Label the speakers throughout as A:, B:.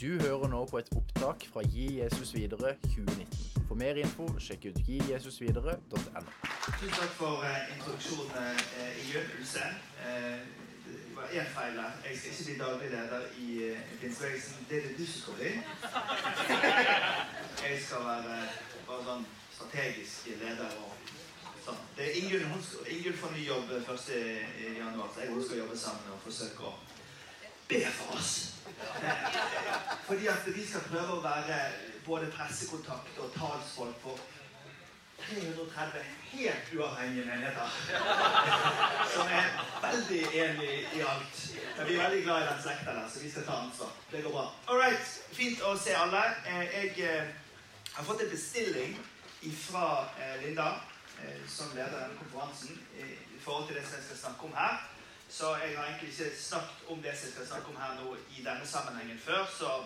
A: Du hører nå på et opptak fra Gi Jesus videre 2019. For mer info, sjekk ut gijesusvidere.no.
B: Tusen takk for eh, introduksjonen eh, i Ulstein. Eh, det var én feil der. Jeg skal ikke bli daglig leder i pinsebevegelsen. Det er det du som skal bli. Jeg skal være bare sånn strategisk leder og sånn. Det er Ingunn, hun skal, Ingunn får ny jobb 1. januar, så jeg skal jobbe sammen og forsøke å be for oss. Fordi at vi skal prøve å være både pressekontakt og talsfolk for 330 helt uavhengige menigheter. Som er veldig enig i alt. Men vi er veldig glad i den slekta der, så vi skal ta ansvar. Det går bra. All right. Fint å se alle. Eh, Jeg eh, har fått en bestilling fra Linda eh, som leder denne konferansen i forhold til det som jeg skal snakke om her. Så jeg har egentlig ikke snakket om det som jeg skal snakke om her nå i denne sammenhengen før, så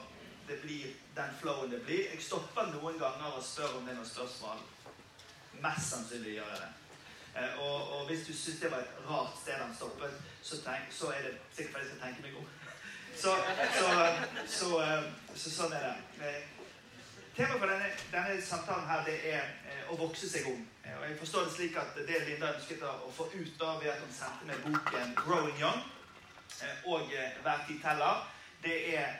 B: det blir den flowen det blir. Jeg stopper noen ganger og spør om det er noen spørsmål. Mest sannsynlig gjør jeg det. Eh, og, og hvis du syns det var et rart sted han stoppet, så, tenk, så er det sikkert fordi jeg skal tenke meg om. Så, så, så, eh, så sånn er det. Eh, Temaet for denne, denne samtalen her, det er å vokse seg om. Og jeg forstår det slik at det Linda ønsket å, få ut av ved at hun sendte med boken 'Growing Young' og 'Hver tid teller', det er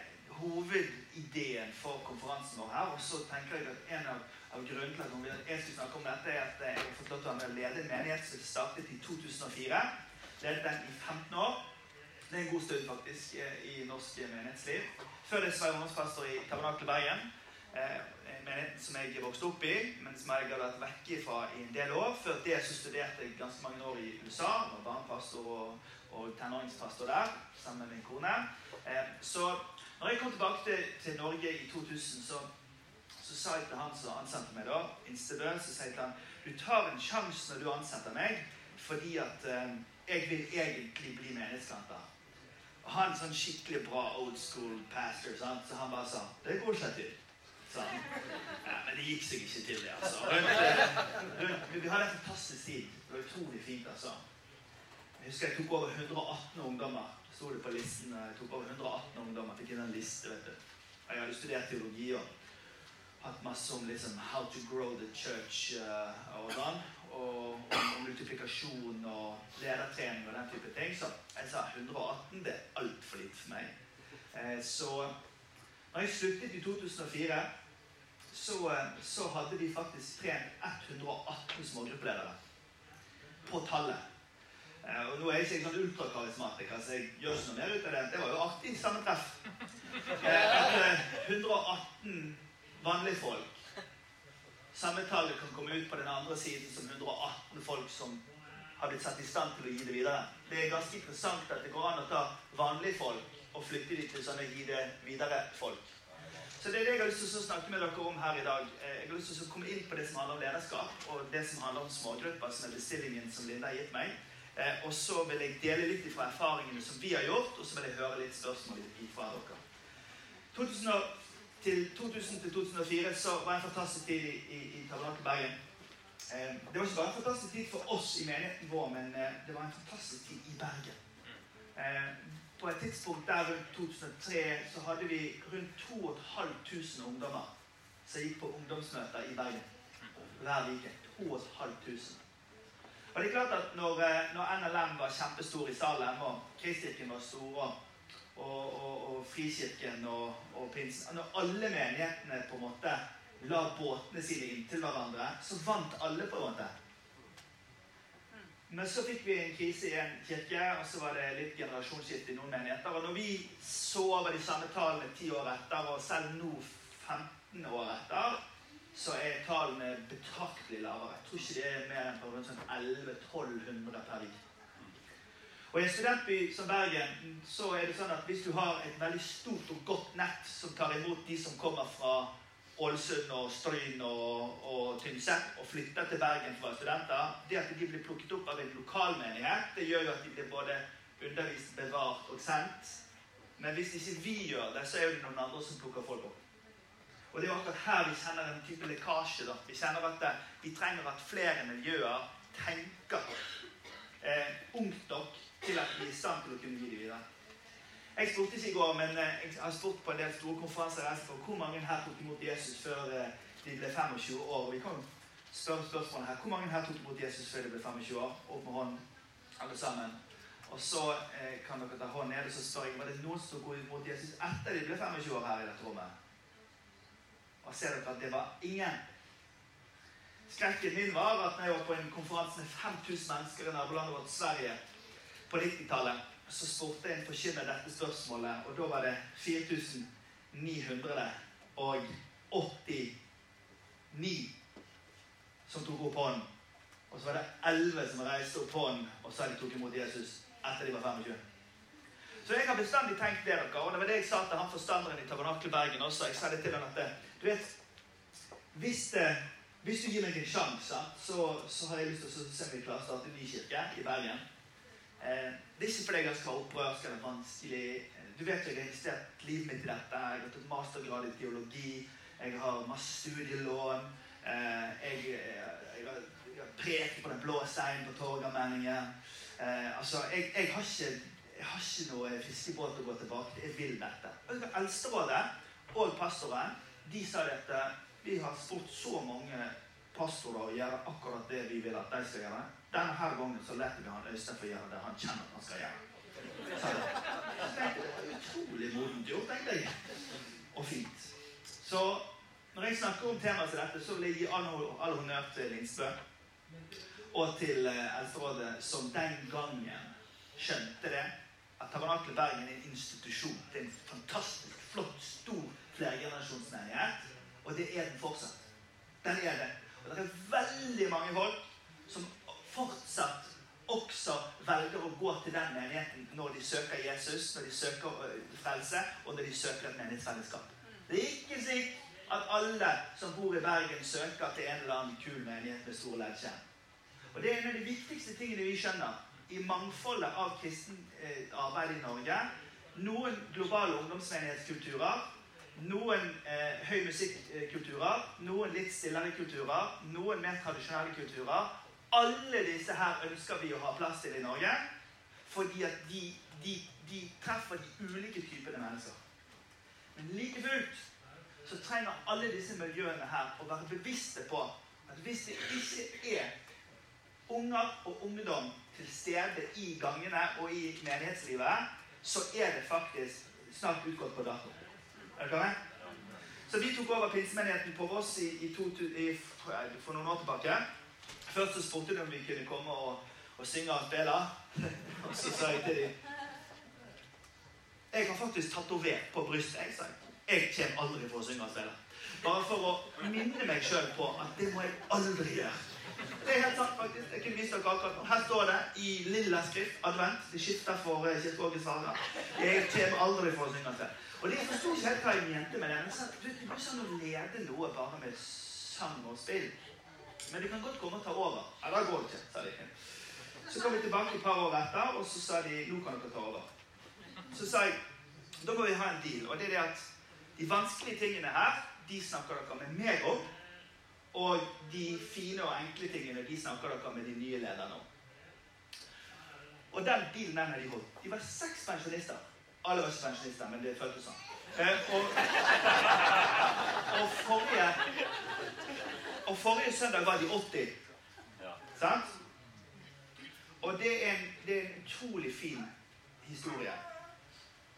B: hovedideen for konferansen vår her. Og så tenker jeg at en av, av grunnene til at jeg skulle snakke om dette, er at eh, jeg har fått lov til å være med å lede en menighet som startet i 2004. Ledet den i 15 år. Det er en god stund faktisk eh, i norsk menighetsliv. Før det var jeg ungdomspastor i Tabernakel Bergen. Menigheten en menighet som jeg vokste opp i, men som jeg har vært vekke fra i en del år. Før det så studerte jeg ganske mange år i USA. Var barnepastor og, og tenåringspastor der sammen med min kone. Eh, så når jeg kom tilbake til, til Norge i 2000, så, så sa jeg til han som ansatte meg da, Instebø, så sa jeg til han du tar en sjanse når du ansetter meg, fordi at eh, jeg vil egentlig bli menighetsplanter. Og han sånn skikkelig bra old school pastor, sant? så han bare sa det går seg til. Sånn. Ja, men det gikk seg ikke til, det. altså. Rundt, rundt, vi hadde en fantastisk tid. Det var utrolig fint. altså. Jeg husker jeg tok over 118 ungdommer. Sto det på listen. Jeg tok over 118 ungdommer. Fikk inn en liste. vet du. Jeg hadde studert teologi og hatt masse om liksom, how to grow the church uh, og sånn. Og om multiplikasjon og ledertrening og den type ting. Så jeg sa 118 det er altfor lite for meg. Eh, så når jeg sluttet i 2004 så, eh, så hadde de faktisk trent 118 smågruppeledere på tallet. Eh, og nå er jeg ikke sånn ultrakarismatiker, så jeg gjør ikke noe mer ut av det. Det var jo artig sammentreff. At Etter 118 vanlige folk Samme tallet kan komme ut på den andre siden som 118 folk som har blitt satt i stand til å gi det videre. Det er ganske interessant at det går an å ta vanlige folk og flytte dem til sånne gi det videre-folk. Så det er det jeg har lyst til å snakke med dere om her i dag. Eh, jeg har lyst til å komme inn på det som handler om lederskap, og det som handler om smågrupper, som er bestillingen som Linda har gitt meg. Eh, og så vil jeg dele litt fra erfaringene som vi har gjort, og så vil jeg høre litt spørsmål fra dere. 2000 til 2000 til 2004 så var en fantastisk tid i, i, i Bergen. Eh, det var ikke bare en fantastisk tid for oss i menigheten vår, men det var en fantastisk tid i Bergen. På et tidspunkt der rundt 2003 så hadde vi rundt 2500 ungdommer som gikk på ungdomsmøter i Bergen hver uke. 2500. Og det er klart at når, eh, når NLM var kjempestor i Salem, og Kristkirken var store, og, og, og Frikirken og, og Pinsen Når alle menighetene på en måte la båtene sine inntil hverandre, så vant alle på en måte. Men så fikk vi en krise i en kirke, og så var det litt generasjonsskifte i noen menigheter. Og når vi så over de samme tallene ti år etter, og selv nå 15 år etter, så er tallene betraktelig lavere. Jeg tror ikke det er mer enn på rundt 1100-1200 per uke. Og I en studentby som Bergen så er det sånn at hvis du har et veldig stort og godt nett som tar imot de som kommer fra Ålesund og Stryn og, og Tynset og flytter til Bergen for å være studenter, det at de blir plukket opp av en lokalmenighet, det gjør jo at de blir både undervist, bevart og sendt. Men hvis ikke vi gjør det, så er det noen andre som plukker folk opp. Og det er jo akkurat her vi kjenner en type lekkasje. da. Vi kjenner at vi trenger at flere miljøer tenker eh, ungt nok til at vi er i stand til å kunne gi det videre. Jeg spurte ikke i går, men eh, jeg har spurt på en del store konferanser for hvor mange her tok imot Jesus før eh, de ble 25 år. Vi kan spørre spørsmålet her. Hvor mange her tok imot Jesus før de ble 25 år? Opp med hånden, alle sammen. Og så eh, kan dere ta hånden ned, og så spør jeg var det noen som tok imot Jesus etter de ble 25 år her i dette rommet. Og ser dere at det var ingen. Skrekken min var at når jeg var på en konferanse med 5000 mennesker i nabolandet vårt Sverige på 90-tallet, så spurte jeg en forkynner dette spørsmålet, og da var det 4989 som tok opp hånden. Og så var det 11 som reiste opp hånden og sa de tok imot Jesus etter de var 25. Så jeg har bestandig tenkt det, dere, og det var det jeg sa til han forstanderen i Tabernakel Bergen også. Jeg sa det til han at det, du vet, hvis, det, hvis du gir meg en sjanse, så, så har jeg lyst til å se om vi til starte en ny kirke i Bergen. Eh, det er ikke fordi jeg skal være opprørsk eller vanskelig. Du vet jeg har investert livet mitt i dette. Jeg har tatt mastergrad i teologi. Jeg har masse studielån. Eh, jeg, jeg, har, prekt på Den blå steinen på Torgallmenningen. Eh, altså, jeg, jeg, har ikke, jeg har ikke noe fiskebåt å gå tilbake til. Jeg vil dette. Eldsterådet og pastoren de sa dette. Vi har spurt så mange pastorer å gjøre akkurat det vi vil at de skal gjøre. Denne gangen så lar vi han Øystein få gjøre det han kjenner at han skal gjøre. Så det var utrolig modent gjort, tenkte jeg. Og fint. Så når jeg snakker om temaet som dette, så vil jeg gi all, all honnør til Lindsbø og til eh, Eldsterådet, som den gangen skjønte det. At Tabernakelet Bergen er en institusjon. Det er en fantastisk flott, stor flergenerasjonsmenighet. Og det er den fortsatt. Den er det. Og det er veldig mange folk som fortsatt også velger å gå til den menigheten når de søker Jesus, når de søker frelse, og når de søker et menighetsfellesskap. Det er ikke slik at alle som bor i Bergen, søker til en eller annen kul menighet med stor ledskjerm. Og Det er en av de viktigste tingene vi skjønner i mangfoldet av kristen arbeid i Norge. Noen globale ungdomsmenighetskulturer, noen eh, høy musikkulturer, noen litt stillere kulturer, noen mer tradisjonelle kulturer, alle disse her ønsker vi å ha plass til i Norge. Fordi at de, de, de treffer de ulike typene mennesker. Men like fullt så trenger alle disse miljøene her å være bevisste på at hvis det ikke er unger og ungdom til stede i gangene og i menighetslivet, så er det faktisk snart utgått på dato. Er dere? Så vi tok over pinsemenigheten på Voss i, i, to, i, for noen år tilbake. Først så spurte de om vi kunne komme og, og synge og spille. Og så sa jeg til dem Jeg har faktisk tatovert på brystet. Jeg sa jeg kommer aldri for å synge og spille. Bare for å minne meg sjøl på at det må jeg aldri gjøre. Det er helt sant, faktisk. Jeg kunne vist dere akkurat nå. Her står det i lilla skrift advent. Det skifter for uh, Kirkeåkens farer. Jeg kommer aldri for å synge til. Og det forsto ikke helt hva jeg mente med det. Men du, det går sånn å lede noe bare med sang og spill. Men du kan godt komme og ta over. Ja, da går ikke, sa de. Så kom vi tilbake et par år etter, og så sa de nå kan dere ta over. Så sa jeg da må vi ha en deal. Og det er det at de vanskelige tingene her, de snakker dere med meg om. Og de fine og enkle tingene, de snakker dere med de nye lederne om. Og den bilen den har de holdt. De var seks pensjonister. Alle var ikke pensjonister, men det føltes sånn. Eh, og, og forrige og forrige søndag var de 80. Ja. Sant? Og det er, en, det er en utrolig fin historie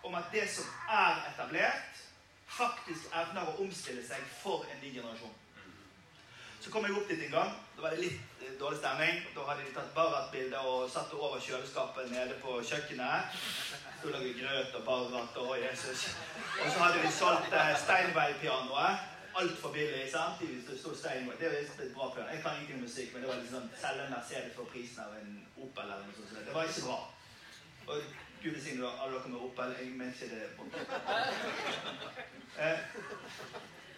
B: om at det som er etablert, faktisk evner å omstille seg for en ny generasjon. Så kom jeg opp dit en gang. Da var det litt eh, dårlig stemning. Da hadde de tatt Barrat-bilde og satt det over kjøleskapet nede på kjøkkenet. Sto laget grøt og Barrat og Jesus. Og så hadde de solgt eh, Steinway-pianoet altfor billig. sant? Det sto Steinway. Det var et bra piano. Jeg kan ingenting om musikk, men det var liksom selge en Mercedes for prisen av en Opel eller noe sånt. Det var ikke bra. Og Gud velsigne alle dere med Opel. Jeg mener ikke det eh,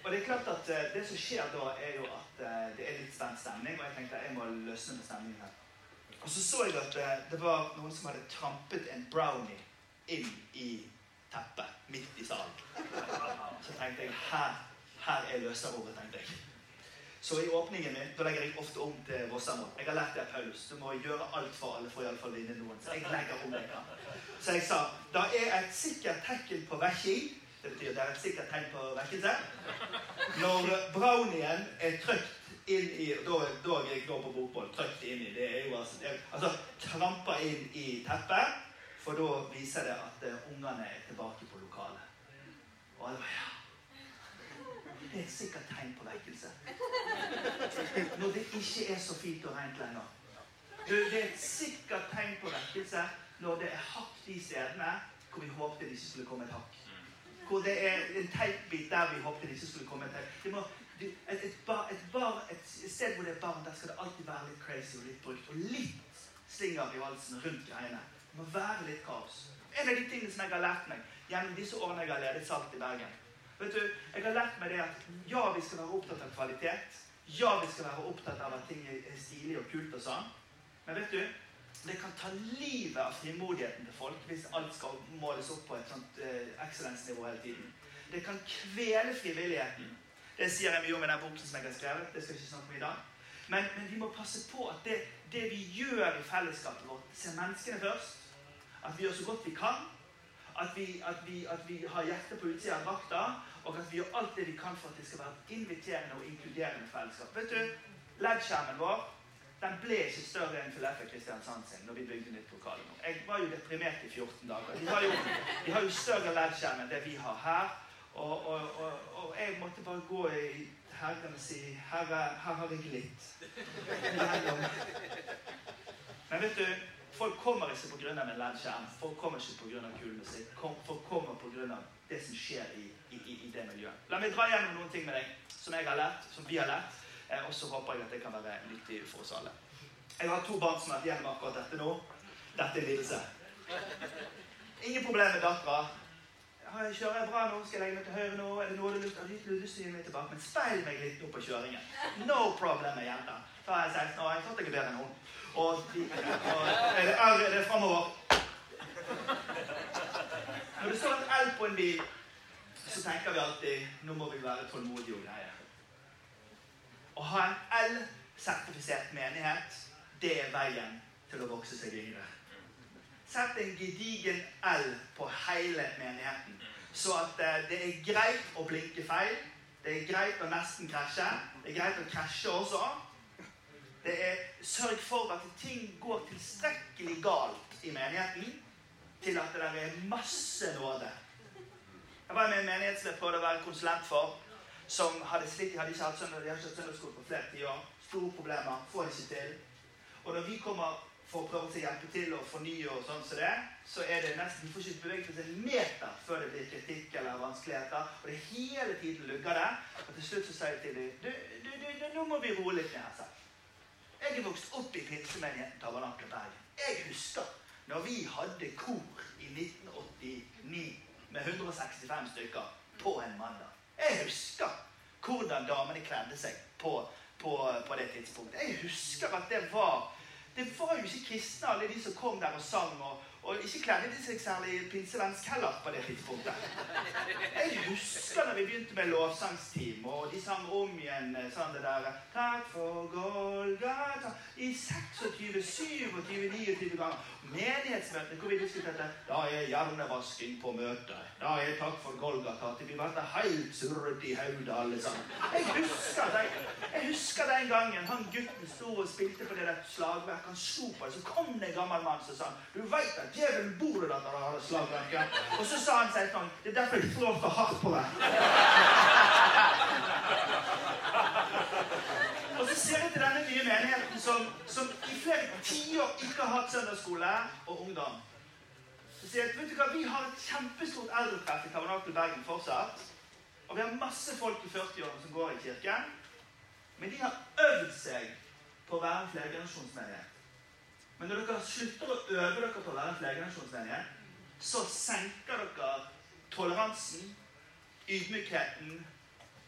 B: Og det er klart at eh, det som skjer da, er jo at eh, det er litt spent stemning, og jeg tenkte jeg må løsne med stemningen her. Og så så jeg at eh, det var noen som hadde trampet en brownie inn i teppet midt i salen. Så tenkte jeg her her er løserordet, tenkte jeg. Så i åpningen min da legger jeg ofte om til Rossamo. Jeg har lært det av Paulus. Du må gjøre alt for alle for iallfall vinne noen. Så jeg legger om det. Så jeg sa da er et sikkert tegn på vekking. Det betyr det er et sikkert tegn på vekkelse. Når brownien er trykt inn i Da, da jeg jeg på bokmål. Trykt inn i. Det er jo altså, altså Trampa inn i teppet. For da viser det at uh, ungene er tilbake på lokalet. Og alle ja. Det er et sikkert tegn på vekkelse. Når det ikke er så fint og rent lenger. Det er et sikkert tegn på vekkelse når det er hakk de stedene hvor vi håpte det ikke skulle komme et hakk. Hvor det er en teipbit der vi håpte det ikke skulle komme til. Det må, Et, et, bar, et, bar, et, sted hvor det er barn, der skal det alltid være litt crazy og litt brukt. Og litt slinger i valsen rundt greiene. Det må være litt kaos. En av de tingene som jeg har lært meg gjennom disse årene jeg har ledet Salt i Bergen, Vet du, Jeg har lært meg det at ja, vi skal være opptatt av kvalitet. Ja, vi skal være opptatt av at ting er stilig og kult og sånn. Men vet du, det kan ta livet av frimodigheten til folk hvis alt skal måles opp på et sånt eh, excellence-nivå hele tiden. Det kan kvele frivilligheten. Det sier jeg mye om i den boken som jeg har skrevet. det skal jeg ikke snakke om i dag. Men, men vi må passe på at det, det vi gjør i fellesskapet vårt, ser menneskene først. At vi gjør så godt vi kan. At vi, at vi, at vi har hjertet på utsida av drakta, og at vi gjør alt det vi kan for at det skal være inviterende og inkluderende fellesskap. Vet du, LED-skjermen vår den ble ikke større enn Fileffe Kristiansand sin når vi bygde nytt lokale. Jeg var jo deprimert i 14 dager. De har jo, de har jo større LED-skjerm enn det vi har her. Og, og, og, og, jeg måtte bare gå i Herren og si Herre, her har jeg glitt. Men vet du Folk kommer ikke pga. en LED-skjerm. Folk kommer ikke pga. kul musikk. Folk kommer pga. det som skjer i, i, i, det miljøet. La meg dra gjennom noen ting med deg som jeg har lært, som vi har lært. Eh, og så håper jeg at det kan være nyttig for oss alle. Jeg har to barn som har vært gjennom akkurat dette nå. Dette er lidelse. Ingen problem med dattera. Kjører jeg bra nå? Skal jeg legge meg til høyre nå? Er det noe du har lyst til å gi meg tilbake? Men speil meg litt nå på kjøringen. No problem med jenta. Da er jeg 16 år. Jeg tror jeg er bedre enn hun. Og, og er det, er det framover. Når det står et L på en bil, så tenker vi alltid nå må vi være tålmodige og greie. Å ha en L-sertifisert menighet, det er veien til å vokse seg yngre. Sett en gedigen L på hele menigheten, så at eh, det er greit å blinke feil. Det er greit å nesten krasje. Det er greit å krasje også. Det er sørg for at ting går tilstrekkelig galt i menigheten til at det er masse nåde. Jeg var med i en menighet som jeg prøvde å være konsulent for, som hadde slitt, de hadde ikke hatt søndagsskole på flere tiår. Store problemer. Får det ikke til. Og når vi kommer for å prøve å hjelpe til og fornye og sånn som det, så er det nesten vi får ikke beveget oss en meter før det blir kritikk eller vanskeligheter. Og det hele tiden lugger det. Og til slutt så sier jeg til dem Nå må vi roe litt ned her. selv. Jeg er vokst opp i pinsemenigheten Tabernakel Bergen. Jeg husker når vi hadde kor i 1989 med 165 stykker på en mandag. Jeg husker hvordan damene kledde seg på, på, på det tidspunktet. Jeg husker at det var det var jo ikke kristne, alle de som kom der og sang. og og ikke kledde de seg særlig pinsevensk heller på det tidspunktet. Jeg husker da vi begynte med lovsangsteam, og de sang om igjen sånn det der Takk for Golgata i 26, 27, 29 ganger. Menighetsmøtene hvor vi diskuterte Da er hjernevasking på møtet. Da er takk for Golgata vi ble helt surret i hodet alle sammen. Jeg husker, den, jeg husker den gangen han gutten sto og spilte på det der slagverket. Han slo på det, så kom det en gammel mann som sa Du veit at Djevelen bor der når han har slagverket. Og så sa han seg sånn Det er derfor jeg slår for hardt på deg. Ser etter denne nye menigheten som, som i flere tiår ikke har hatt søndagsskole og ungdom. Så sier jeg, vet du hva, Vi har et kjempestort eldretreff i Tabernakel Bergen fortsatt. Og vi har masse folk i 40-årene som går i kirken. Men de har øvd seg på å være en flergenerasjonsmenighet. Men når dere slutter å øve dere på å være en flergenerasjonsmenighet, så senker dere toleransen, ydmykheten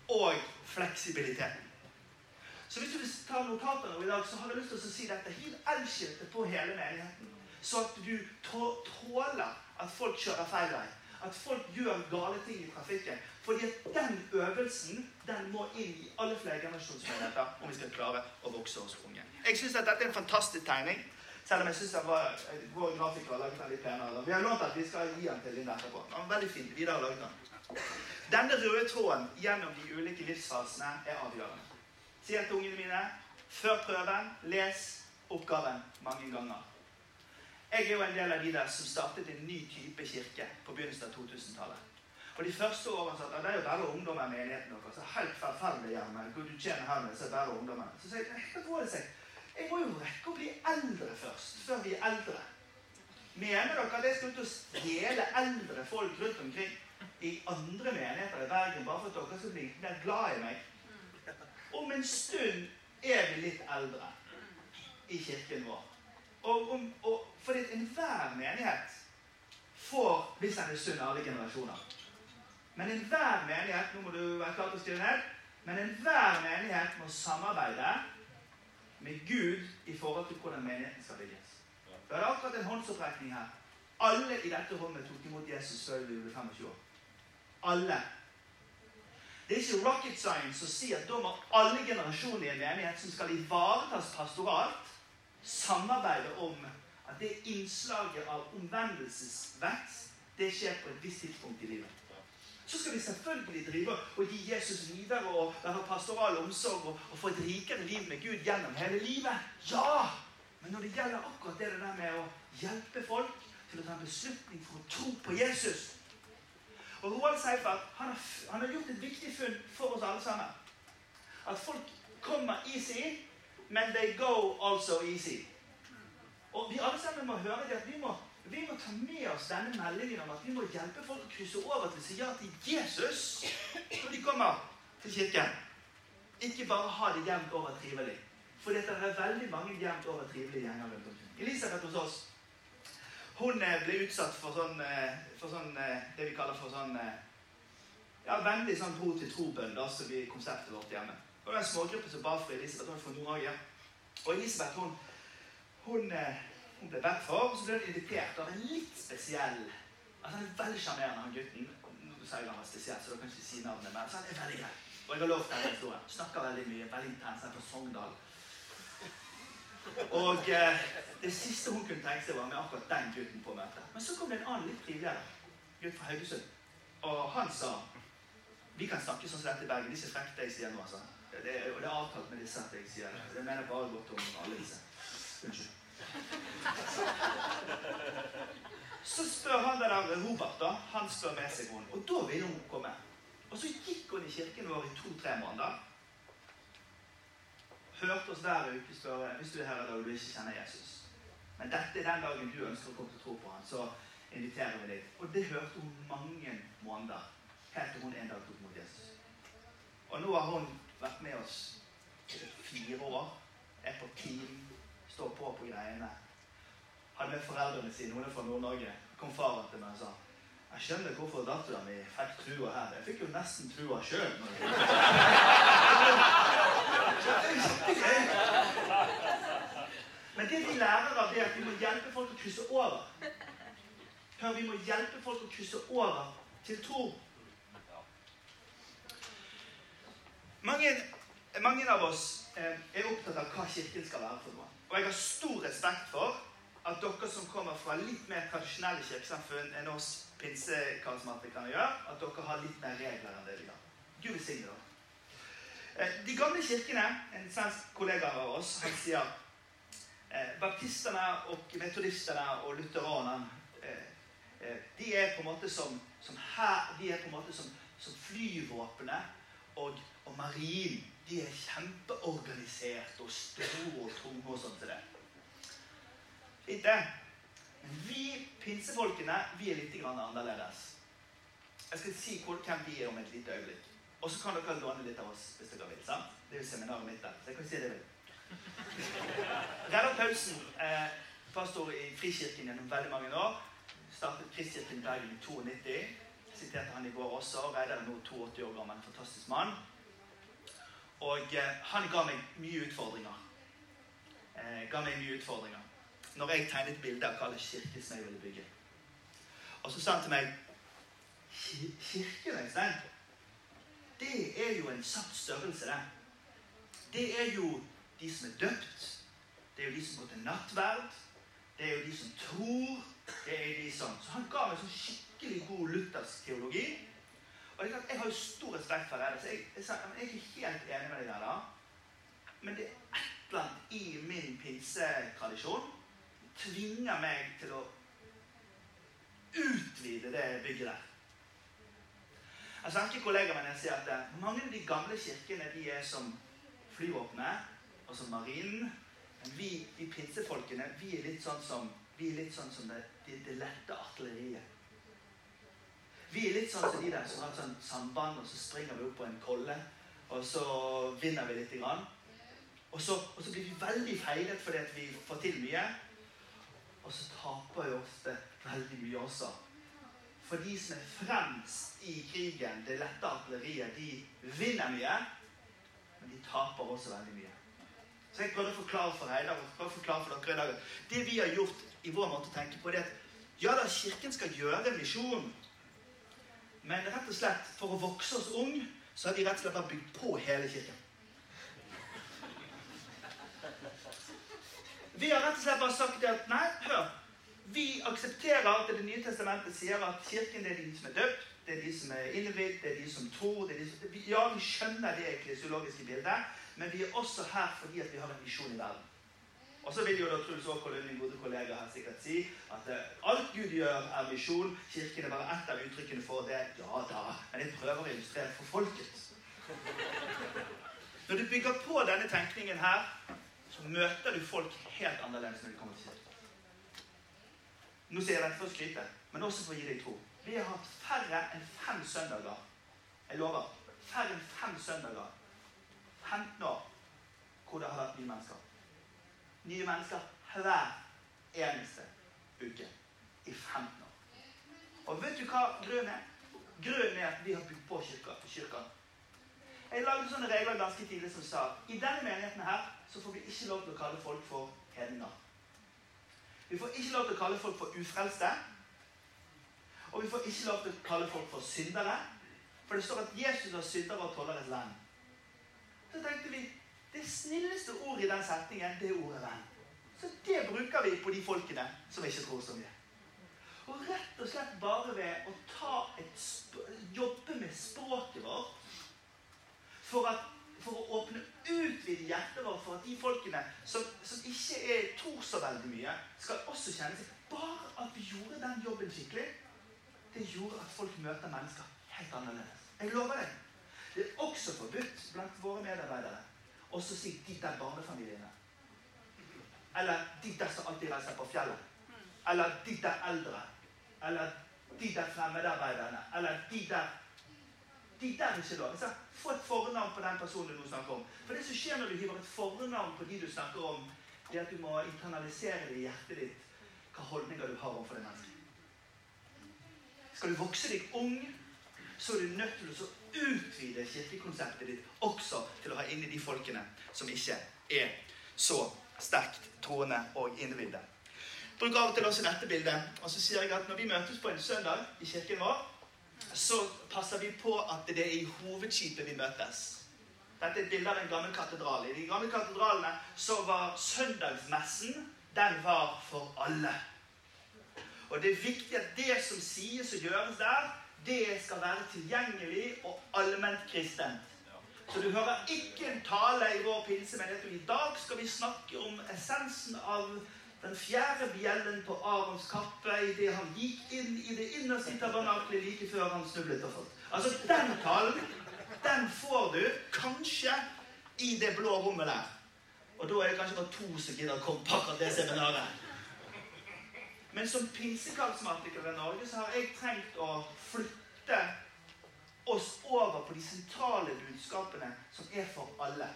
B: og fleksibiliteten. Så hvis du vil ta notatene nå i dag, så har jeg lyst til å si dette. Hiv elskiltet på hele menigheten. Så at du tåler at folk kjører feil vei. at folk gjør gale ting i trafikken. Fordi at den øvelsen den må inn i alle flergenerasjonsmenigheter om vi skal klare å vokse oss unge. Jeg syns dette er en fantastisk tegning. Selv om jeg syns vår grafiker har laget den litt penere. Vi har lånt at vi skal gi den til Linda etterpå. Den var veldig fint. Videre laget den. Denne røde tråden gjennom de ulike livsfasene er avgjørende. Sier til ungene mine før prøven les oppgaven mange ganger. Jeg er jo en del av de der som startet en ny type kirke på begynnelsen av 2000-tallet. Og de første årene sa at det er jo bare ungdommer i menigheten deres. Så helt forferdelig hjemme. Hvor du tjener her så er bare ungdommer. Så sier jeg seg? Jeg må jo rekke å bli eldre først, før vi er eldre. Mener dere at jeg skal ut og stjele eldre folk rundt omkring i andre menigheter i Bergen bare for at dere skal bli mer glad i meg? Om en stund er vi litt eldre i kirken vår. Og, om, og fordi enhver menighet får, hvis den er sunn, alle generasjoner. Men enhver menighet nå må du være klar til å styre ned, men enhver menighet må samarbeide med Gud i forhold til hvordan menigheten skal bygges. Vi hadde akkurat en håndsopprekning her. Alle i dette rommet tok imot Jesus før vi ble 25 år. Alle. Det er ikke rocket science å si at da må alle generasjoner i en menighet som skal ivaretas pastoralt, samarbeide om at det innslaget av omvendelsesvekst det skjer på et visst tidspunkt i livet. Så skal vi selvfølgelig drive og gi Jesus videre og være pastoral omsorg og, og, få et rikere liv med Gud gjennom hele livet. Ja! Men når det gjelder akkurat det der med å hjelpe folk til å ta en beslutning for å tro på Jesus Og Roald Seifert han har, han har gjort et viktig funn for oss alle sammen. At folk kommer easy, men they go also easy. Og vi alle sammen må høre det at vi må, vi må ta med oss denne meldingen om at vi må hjelpe folk å krysse over til å si ja til Jesus når de kommer til kirken. Ikke bare ha det jevnt over trivelig. For det er veldig mange jevnt over trivelige gjenger rundt omkring. Elisabeth hos oss hun eh, ble utsatt for sånn, eh, for sånn eh, det vi kaller for sånn ja, Vennlig sånn tro til tro-bønn, som blir konseptet vårt hjemme. Det var en smågruppe som ba for Elisabeth. Hun fra Nord-Norge. Og Elisabeth hun hun, hun, ble bedt for, og så ble hun invitert av en litt spesiell altså Han er veldig sjarmerende, han gutten. Nå sier han var spesiell, så da kan jeg ikke si navnet, men han er veldig grei. Og jeg har lovt denne historien. Snakker veldig mye, veldig intens. Han er fra Sogndal. Og eh, det siste hun kunne tenke seg, var med akkurat den gutten på møtet. Men så kom det en annen litt triveligere gutt fra Haugesund. Og han sa Vi kan snakke sånn som dette i Bergen. Det er ikke jeg sier nå, altså. Det, det er avtalt med disse at jeg sier det. Det mener bare godt om alle disse. Unnskyld. Så spør han der Robert, da. Han spør med seg hun. Og da ville hun komme. Og så gikk hun i kirken vår i to-tre måneder. Hørte oss hver uke spørre hvis du er her i dag og du ikke kjenner Jesus. Men dette er den dagen du ønsker å komme til å tro på han, så inviterer vi deg. Og det hørte hun mange måneder. Helt til hun en dag tok mot Jesus. Og nå har hun vært med oss fire år. Er på team står på på greiene. Hadde med foreldrene sine, hun er fra Nord-Norge. kom faren til meg og sa jeg skjønner hvorfor dattera mi fikk trua her. Jeg fikk jo nesten trua sjøl. Men det vi lærer av det, er at vi må hjelpe folk å krysse over. Hør, vi må hjelpe folk å krysse over til tro. Mange, mange av oss eh, er opptatt av hva Kirken skal være for noe. Og jeg har stor respekt for at dere som kommer fra litt mer tradisjonelle kirkesamfunn enn oss pinsekarismatikere gjør, at dere har litt mer regler enn det vi har. Gud velsigne dere. Eh, de gamle kirkene, en svensk kollega av oss, han sier eh, baptistene og metodistene og lutheranerne eh, eh, de er på en måte som, som her, de er på en måte som, som flyvåpenet og, og marinen de er kjempeorganisert og store og tunge og sånn til det. Litt det. Vi pinsefolkene vi er litt annerledes. Jeg skal si hvem vi er om et lite øyeblikk. Og så kan dere låne litt av oss hvis dere vil. sant? Det er jo seminaret mitt der. Så jeg kan si det jeg vil. Reidar Paulsen, eh, pastor i Frikirken gjennom veldig mange år, startet Kristkirken Bergen i 92. Siterte han i går også. Reidar er nå 82 år gammel, en fantastisk mann. Og eh, han ga meg mye utfordringer. Eh, ga meg mye utfordringer når jeg tegnet bilde av hva slags kirke som jeg ville bygge. Og så sa han til meg ki- kirken, Øystein, det er jo en satt størrelse, det. Det er jo de som er døpt. Det er jo de som går til nattverd. Det er jo de som tror. Det er de som Så han ga meg sånn skikkelig god luthersk teologi. Og det er klart, Jeg har jo stor respekt for det, så jeg, jeg, sa- jeg er ikke helt enig med deg der. da. Men det er et eller annet i min pinsetradisjon tvinger meg til å utvide det bygget der. Jeg snakker kollegaer jeg sier at eh, mange av de gamle kirkene de er som flyvåpenet og som marinen. Men vi, de pinsefolkene, vi er litt sånn som, litt sånn som det, det, lette artilleriet. Vi er litt sånn som de der som har et sånt samband, og så springer vi opp på en kolle, og så vinner vi lite grann. Og så, og så blir vi veldig feilet fordi vi får til mye. Og så taper vi ofte veldig mye også. For de som er fremst i krigen, det lette artilleriet, de vinner mye, men de taper også veldig mye. Så jeg prøvde å forklare for Reidar og prøvde å forklare for dere i dag. Det vi har gjort i vår måte å tenke på, det er at ja da, Kirken skal gjøre misjon. Men rett og slett, for å vokse oss ung, så har de rett og slett bare bygd på hele kirken. Vi har rett og slett bare sagt at nei, hør. Vi aksepterer at Det nye testamentet sier at kirken det er de som er døpt, det er de som er innvidd, det er de som tror de som, Ja, vi skjønner det klesiologiske bildet, men vi er også her fordi at vi har en misjon i verden. Og så vil jo da Truls Aakvold, min gode kollega, her sikkert si at eh, alt Gud gjør, er misjon. Kirken er bare ett av uttrykkene for det. Ja da, men jeg prøver å illustrere for folket. Når du bygger på denne tenkningen her, møter du folk helt annerledes når de kommer til kirken. Nå sier jeg dette for å skryte, men også for å gi deg tro. Vi har hatt færre enn fem søndager. Jeg lover. Færre enn fem søndager. 15 år hvor det har vært nye mennesker. Nye mennesker hver eneste uke i 15 år. Og vet du hva grunnen er? Grunnen er at vi har bygd på kirka. kirka. Jeg lagde sånne regler ganske tidlig som sa i denne menigheten her så får vi ikke lov til å kalle folk for hedninger. Vi får ikke lov til å kalle folk for ufrelste. Og vi får ikke lov til å kalle folk for syndere. For det står at Jesus var syndere og tolleres venn. Så tenkte vi det snilleste ordet i den setningen, det er ordet venn. Så det bruker vi på de folkene som ikke tror så mye. Og rett og slett bare ved å et jobbe med språket vårt for, at, for å åpne utvide hjertet vårt for at de folkene som, som ikke er, tror så veldig mye, skal også kjenne seg Bare at vi gjorde den jobben skikkelig, det gjorde at folk møter mennesker helt annerledes. Jeg lover deg. Det er også forbudt blant våre medarbeidere også si 'de der barnefamiliene'. Eller 'de der som alltid reiser på fjellet'. Eller 'de der eldre'. Eller 'de der fremmedarbeiderne'. Eller 'de der De der er ikke lov. Sa, få et fornavn på den personen du snakker om. For det som skjer når du hiver et fornavn på de du snakker om, det er at du må internalisere det i hjertet ditt hva holdninger du har overfor det mennesket. Skal du vokse deg ung, så er du nødt til å utvide kirkekonseptet ditt også til å ha inni de folkene som ikke er så sterkt troende og innvidde. Bruk av og til også dette bildet, og så sier jeg at når vi møtes på en søndag i kirken vår, så passer vi på at det er i hovedskipet vi møtes. Dette er et bilde av en gammel katedral. I de gamle katedralene så var søndagsmessen den var for alle. Og det er viktig at det som sies og gjøres der, det skal være tilgjengelig og allment kristent. Så du hører ikke en tale i vår pinsemenighet. I dag skal vi snakke om essensen av den fjerde bjellen på Arons kappe idet han gikk inn i det innerste tabernakelet like før han snublet og falt. Altså, den talen, den får du kanskje i det blå rommet der. Og da er det kanskje bare to som gidder å komme på akkurat det seminaret. Men som pinsekarismatiker i Norge så har jeg trengt å flytte oss over på de sentrale budskapene som er for alle.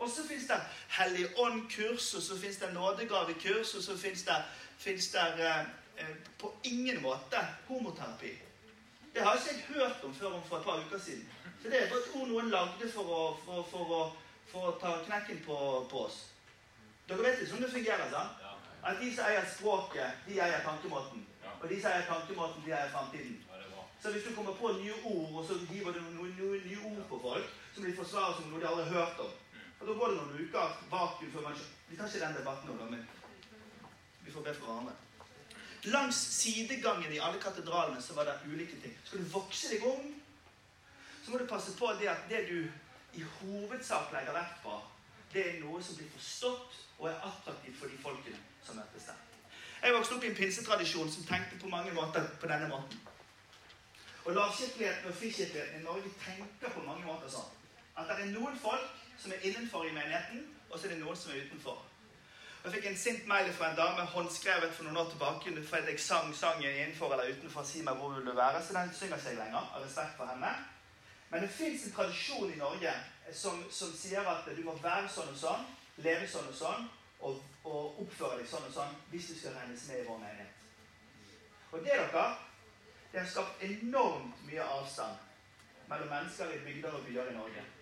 B: Og så fins det Hellig ånd-kurs, og så fins det nådegavekurs, og så fins det, finnes det eh, eh, på ingen måte homoterapi. Det har ikke jeg hørt om før om for et par uker siden. Så det er bare et ord noen lagde for å, for, for å, for å ta knekken på, på oss. Dere vet liksom det fungerer, sant? At de som eier språket, de eier tankemåten. Og de som eier tankemåten, de eier framtiden. Så hvis du kommer på nye ord, og så hiver du noen nye ord på folk, som de forsvarer som noe de aldri har hørt om, og da går det noen uker vakuum før man Vi tar ikke den debatten nå, men vi får be for hverandre. Langs sidegangen i alle katedralene så var det ulike ting. Skal du vokse deg ung, så må du passe på det at det du i hovedsak legger vekt på, det er noe som blir forstått og er attraktivt for de folkene som møtes der. Jeg vokste opp i en pinsetradisjon som tenkte på mange måter på denne måten. Og lavkirkeligheten og frikirkeligheten i Norge tenker på mange måter sånn. At det er noen folk som er innenfor i menigheten, og så er det noen som er utenfor. Og Jeg fikk en sint mail fra en dame håndskrevet for noen år tilbake for at jeg sang sangen innenfor eller utenfor 'Si meg hvor vil du være', så den synger seg lenger av respekt for henne. Men det fins en tradisjon i Norge som, som, sier at du må være sånn og sånn, leve sånn og sånn, og, og oppføre deg sånn og sånn hvis du skal regnes med i vår menighet. Og det dere, det har skapt enormt mye avstand mellom mennesker i bygder og byer i Norge.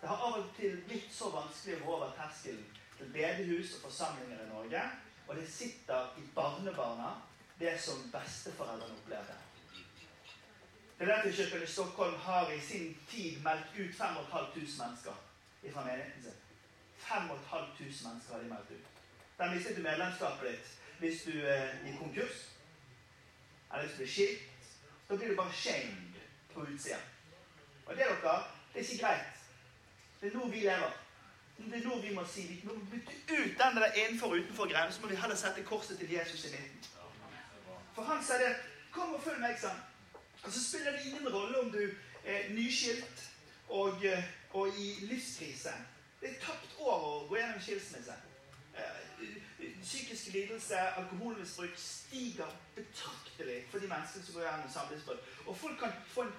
B: Det har av og til blitt så vanskelig å gå over terskelen til bedehus og forsamlinger i Norge. Og det sitter i barnebarna, det som besteforeldrene opplevde. Filadelfia-kirken i Stockholm har i sin tid meldt ut 5500 mennesker fra menigheten sin. 5500 mennesker har de meldt ut. Da mistet du medlemskapet ditt hvis du eh, gikk konkurs. Eller hvis du ble skilt. Da blir du bare shamed på utsida. Og det dere, det er ikke greit. Det er nå vi lever. Det er nå vi må si vi må bytte ut den der innenfor og utenfor-greia. Så må vi heller sette korset til Jesus i midten. For han sier det. Kom og følg meg, sånn. Og så spiller det ingen rolle om du er nyskilt og, eh, og i livskrise. Det er tapt år å gå gjennom skilsmisse. Eh, psykisk lidelse, alkoholmisbruk stiger betraktelig for de menneskene som går gjennom samlivsbrudd.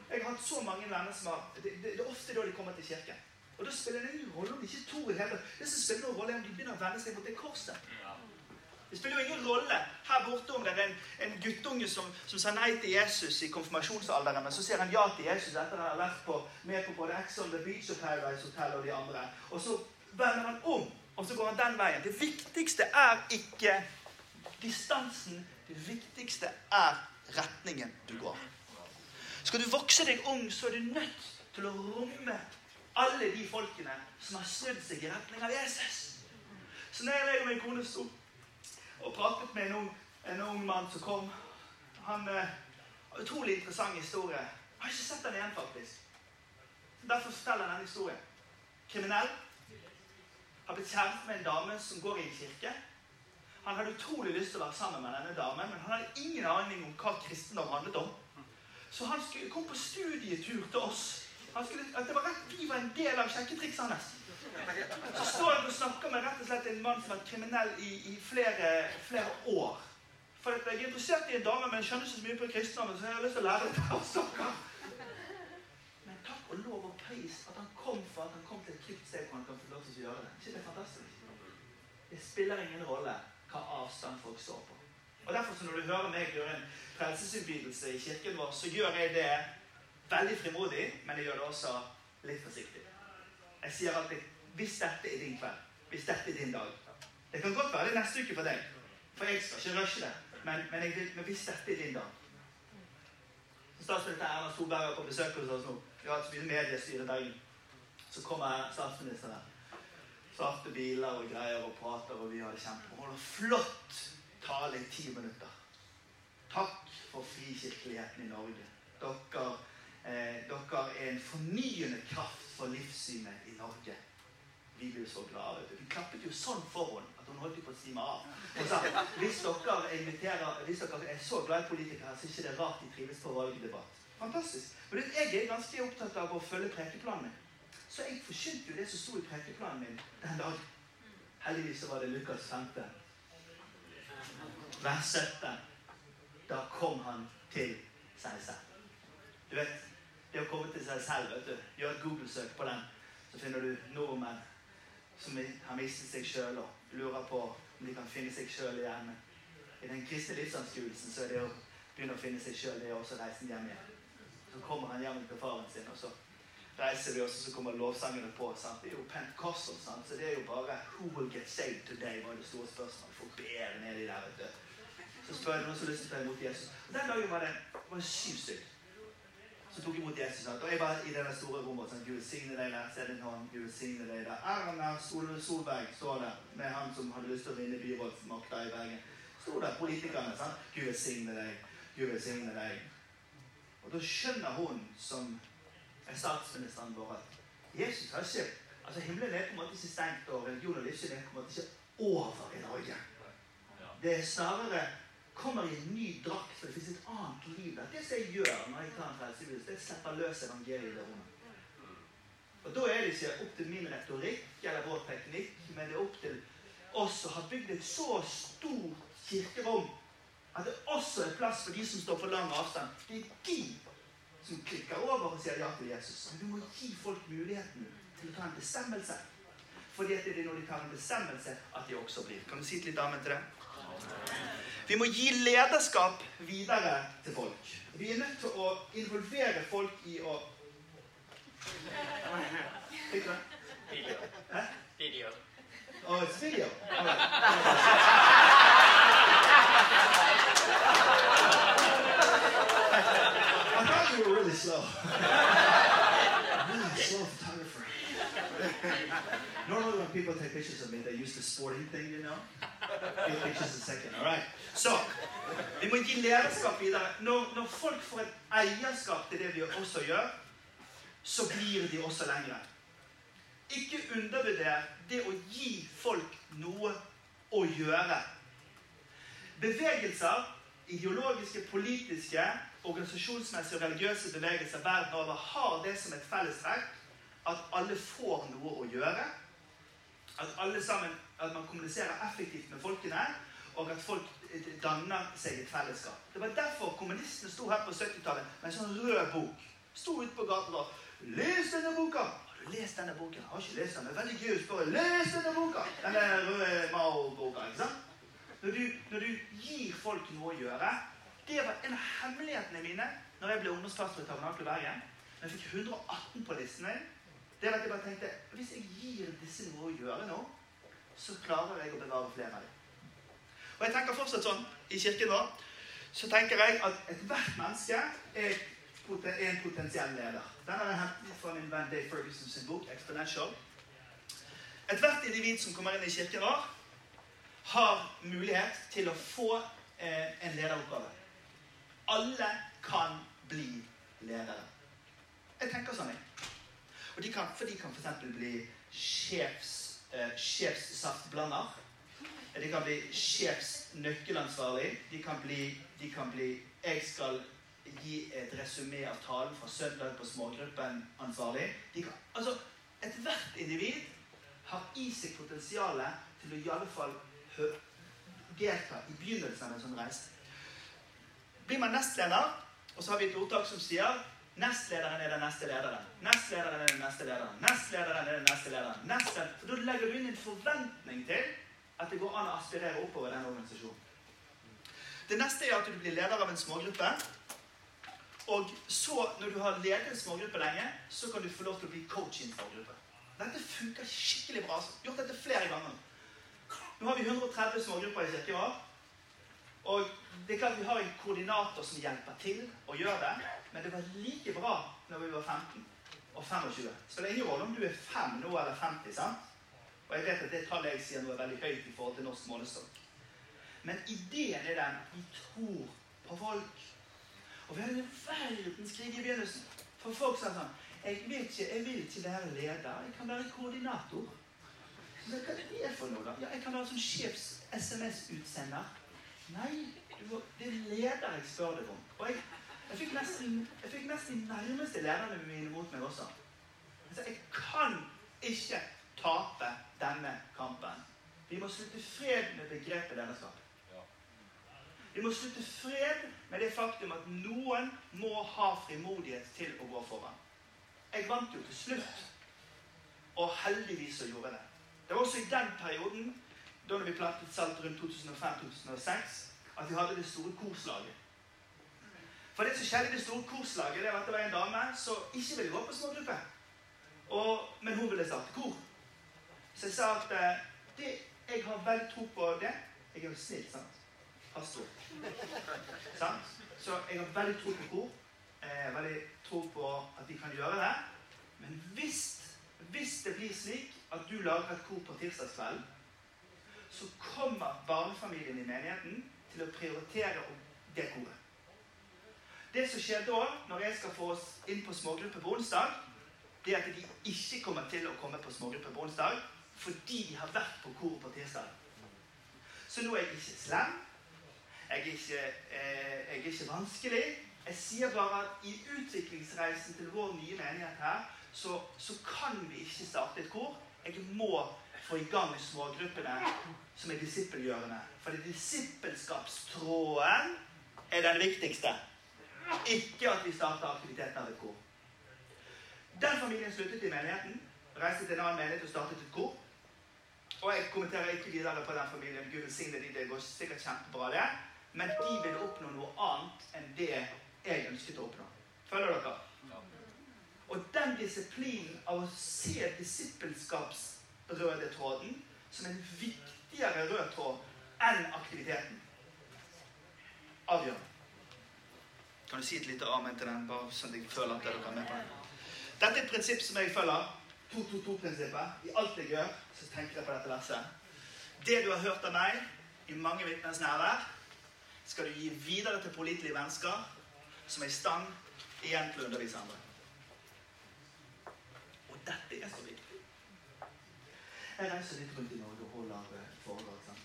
B: Jeg har hatt så mange venner som har det, det, det er ofte da de kommer til kirken. Og da spiller det ingen rolle om de ikke tror i det. Det som spiller noen rolle, er om de begynner å vende seg mot det korset. Det spiller jo ingen rolle her borte om det er en, en guttunge som, som sa nei til Jesus i konfirmasjonsalderen, men så sier han ja til Jesus etter å han vært på, med på både Ex on the Beach og Paradise Hotel og de andre. Og så vender han om, og så går han den veien. Det viktigste er ikke distansen. Det viktigste er retningen du går. Skal du vokse deg ung, så er du nødt til å romme alle de folkene som har snudd seg i retning av Jesus. Så når jeg og min kone sto og pratet med en ung, en ung mann som kom. Han eh, har utrolig interessant historie. Jeg har ikke sett den igjen, faktisk. Derfor forteller jeg denne historien. Kriminell. Har blitt kjæreste med en dame som går i en kirke. Han hadde utrolig lyst til å være sammen med denne damen, men han hadde ingen aning om hva kristendom handlet om. Så han kom på studietur til oss. Skulle, at det var rett, Vi var en del av sjekketrikset hans. Så står jeg og snakker med rett og slett en mann som har vært kriminell i, i flere, flere, år. For jeg er interessert i en dame, men jeg skjønner ikke så mye på kristendommen, så jeg har lyst til å lære det dere. Men takk og lov og pris at han kom for at han kom til et trygt sted hvor han kan få lov til å gjøre det. ikke det fantastisk? Det spiller ingen rolle hva avstand folk står på. Og Derfor når du hører meg gjøre en frelsesinnbydelse i kirken vår, så gjør jeg det veldig frimodig, men jeg gjør det også litt forsiktig. Jeg sier alltid hvis dette er din kveld, hvis dette er din dag Det kan godt være det neste uke for deg, for jeg skal ikke rushe det. Men, men, jeg, men hvis dette er din dag Statsminister Erna Solberg er på besøk hos oss nå. Vi har hatt så mye mediestyre i Bergen. Så kommer statsministeren. Svarte biler og greier og prater, og vi har det kjempe. Holder flott tale i ti minutter. Takk for frikirkeligheten i Norge. Dere, eh, dere er en fornyende kraft for livssynet i Norge. Vi ble så glade. Vi klappet jo sånn for henne at hun holdt på å stime av. Hun sa hvis dere, hvis dere er så glad i politikere, så er det ikke rart de trives på valgdebatt. Fantastisk. Men jeg er ganske opptatt av å følge prekeplanen. Så jeg forkynte jo det som sto i prekeplanen min den dagen. Heldigvis var det Lukas 5. Vers 17. Da kom han til seg selv. Du vet, det å komme til seg selv, vet du. Gjør et Google-søk på den, så finner du nordmenn som har mistet seg sjøl og lurer på om de kan finne seg sjøl igjen. I den kristne livsanskuelsen så er det å begynne å finne seg sjøl, det er også reisen hjem igjen. Så kommer han hjem til faren sin, og så reiser vi også, så kommer lovsangene på. sant? Det er jo Pentecostal, så det er jo bare 'Who will get saved today?' var det store spørsmålet. Folk ber nedi der, vet du. Så spør jeg noen som har lyst til å ta imot Jesus. Og Den dagen var det, var det syv stykker. Som tok imot Jesus. Sant? Og jeg var i denne store rommet. Sant? Gud velsigne deg der. Se din hånd. Gud velsigne deg der. Erna Sol Solberg står der med han som hadde lyst til å vinne byrådsmakta i Bergen. Sto der, politikerne. sant? Gud velsigne deg. Gud velsigne deg. Og da skjønner hun som er statsministeren vår, at Jesus har ikke Altså Himmelen er på en måte ikke stengt, og religion og livssyn er på en måte ikke over i Norge. Det er snarere kommer i en ny drakt, for det fins et annet liv der. Det som jeg gjør når jeg tar en frelsevirus, det er å slippe løs evangeliet det rommet. Og Da er det ikke opp til min retorikk eller vår teknikk, men det er opp til oss som har bygd et så stort kirkerom at det også er plass for de som står på lang avstand. Det er de som klikker over og sier ja til Jesus. Men du må gi folk muligheten til å ta en bestemmelse. Fordi det er når de tar en bestemmelse, at de også blir. Kan du si litt amen til det? Vi må gi lederskap videre til folk. Vi er nødt til å involvere folk i å Fikk du det?
C: Video.
B: Hæ?
C: Video.
B: Oh, it's video. All right. I thought you were really slow. really slow photographer. Normally when people take pictures of me, they use the sporting thing, you know. Eight pictures a second. All right. Så vi må gi lederskap videre. Når, når folk får et eierskap til det vi også gjør, så blir de også lengre. Ikke undervurder det å gi folk noe å gjøre. Bevegelser, ideologiske, politiske, organisasjonsmessige og religiøse bevegelser verden over har det som et fellestrekk at alle får noe å gjøre. At alle sammen, at man kommuniserer effektivt med folkene, og at folk danner seg et fellesskap. Det var derfor kommunistene sto her på 70-tallet med en sånn rød bok. Sto ute på gaten og Les denne boka! Har du lest denne boken? Jeg har ikke lest den. Er veldig gøy å spørre. Les denne boka! Denne røde Mao-boka. ikke sant? Når du, når du gir folk noe å gjøre Det var en av hemmelighetene mine når jeg ble ungdomspastor i Tabernakel Bergen. Jeg fikk 118 på listen min, det var at jeg bare tenkte Hvis jeg gir disse noe å gjøre nå, så klarer jeg å bevare flere av dem. Og jeg tenker fortsatt sånn i kirken vår. Så tenker jeg at ethvert menneske er, en potensiell leder. Den har jeg hentet fra min venn Dave Ferguson sin bok 'Exponential'. Ethvert individ som kommer inn i kirken vår, har mulighet til å få eh, en lederoppgave. Alle kan bli ledere. Jeg tenker sånn, jeg. Og de kan, for de kan f.eks. bli sjefs, eh. De kan bli sjefsnøkkelansvarlig. De kan bli, de kan bli Jeg skal gi et resumé av talen fra søndag på smågruppen ansvarlig. De kan, altså, Ethvert individ har i seg potensialet til å i alle fall delta i begynnelsen av en sånn reise. Blir man nestleder, og så har vi et ordtak som sier Nestlederen er den neste lederen. Nestlederen er den neste lederen. Nestlederen er den neste lederen. Nestlederen. For da legger du inn en forventning til at det går an å aspirere oppover den organisasjonen. Det neste er at du blir leder av en smågruppe. Og så, når du har ledet en smågruppe lenge, så kan du få lov til å bli coach i en smågruppe. Dette funker skikkelig bra. altså. Gjort dette flere ganger. Nå har vi 130 smågrupper i kirken vår. Og det er klart vi har en koordinator som hjelper til å gjøre det. Men det var like bra når vi var 15 og 25. Det spiller ingen rolle om du er 5 nå eller 50. sant? Og jeg vet at det tallet jeg sier nå er veldig høyt i forhold til norsk målestokk. Men ideen er den vi tror på folk. Og vi hadde en verdenskrig i begynnelsen. For folk sa sånn jeg, ikke, jeg vil ikke være leder, jeg kan være koordinator. Men hva er det for noe, da? Ja, jeg kan være sånn sjefs-SMS-utsender. Nei, må, det er leder jeg spør deg om. Og jeg, jeg fikk nesten, jeg fikk nesten nærmeste lærerne mine mot meg også. Jeg sa, jeg kan ikke tape denne kampen. Vi må slutte fred med begrepet lederskap. Vi må slutte fred med det faktum at noen må ha frimodighet til å gå foran. Jeg vant jo til slutt, og heldigvis så gjorde jeg det. Det var også i den perioden, da vi plantet salt rundt 2005-2006, at vi hadde det store korslaget. For det som skjedde i det store korslaget, det var at det var en dame som ikke ville gå på smågruppe. Og, men hun ville starte kor. Så jeg sa at eh, det, jeg har veldig tro på det. Jeg er jo snill, sant? Pastor. sant? Så jeg har veldig tro på kor. eh, veldig tro på at vi kan gjøre det. Men hvis, hvis det blir slik at du lager et kor på tirsdagskvelden, så kommer barnefamilien i menigheten til å prioritere det koret. Det som skjer da, når jeg skal få oss inn på smågruppe på onsdag, det er at de ikke kommer til å komme på smågruppe på onsdag fordi de har vært på kor på tirsdag. Så nå er jeg ikke slem. Jeg er ikke, eh, jeg er ikke vanskelig. Jeg sier bare at i utviklingsreisen til vår nye menighet her, så, så kan vi ikke starte et kor. Jeg må få i gang smågruppene som er disippelgjørende. For det disippelskapstråden er den viktigste. Ikke at vi starta aktiviteten av et kor. Den familien sluttet i menigheten, reiste til en annen menighet og startet et kor. Og jeg kommenterer ikke videre på den familien. Gud velsigne de, det går sikkert kjempebra, det. Men de ville oppnå noe annet enn det jeg ønsket å oppnå. Følger dere? Og den disiplinen av å se disippelskapsrøde tråden som en viktigere rød tråd enn aktiviteten avgjørende. Kan du si et lite amen til den, bare sånn at jeg føler at dere er med på den? Dette er et prinsipp som jeg følger. 2-2-2-prinsippet. I alt jeg gjør, så tenker jeg på dette verset. Det du har hørt av meg i mange vitners nærvær, skal du gi videre til pålitelige mennesker som er i stand igjen til å undervise andre. Og dette er så viktig. Jeg reiser litt rundt i Norge og holder foredrag.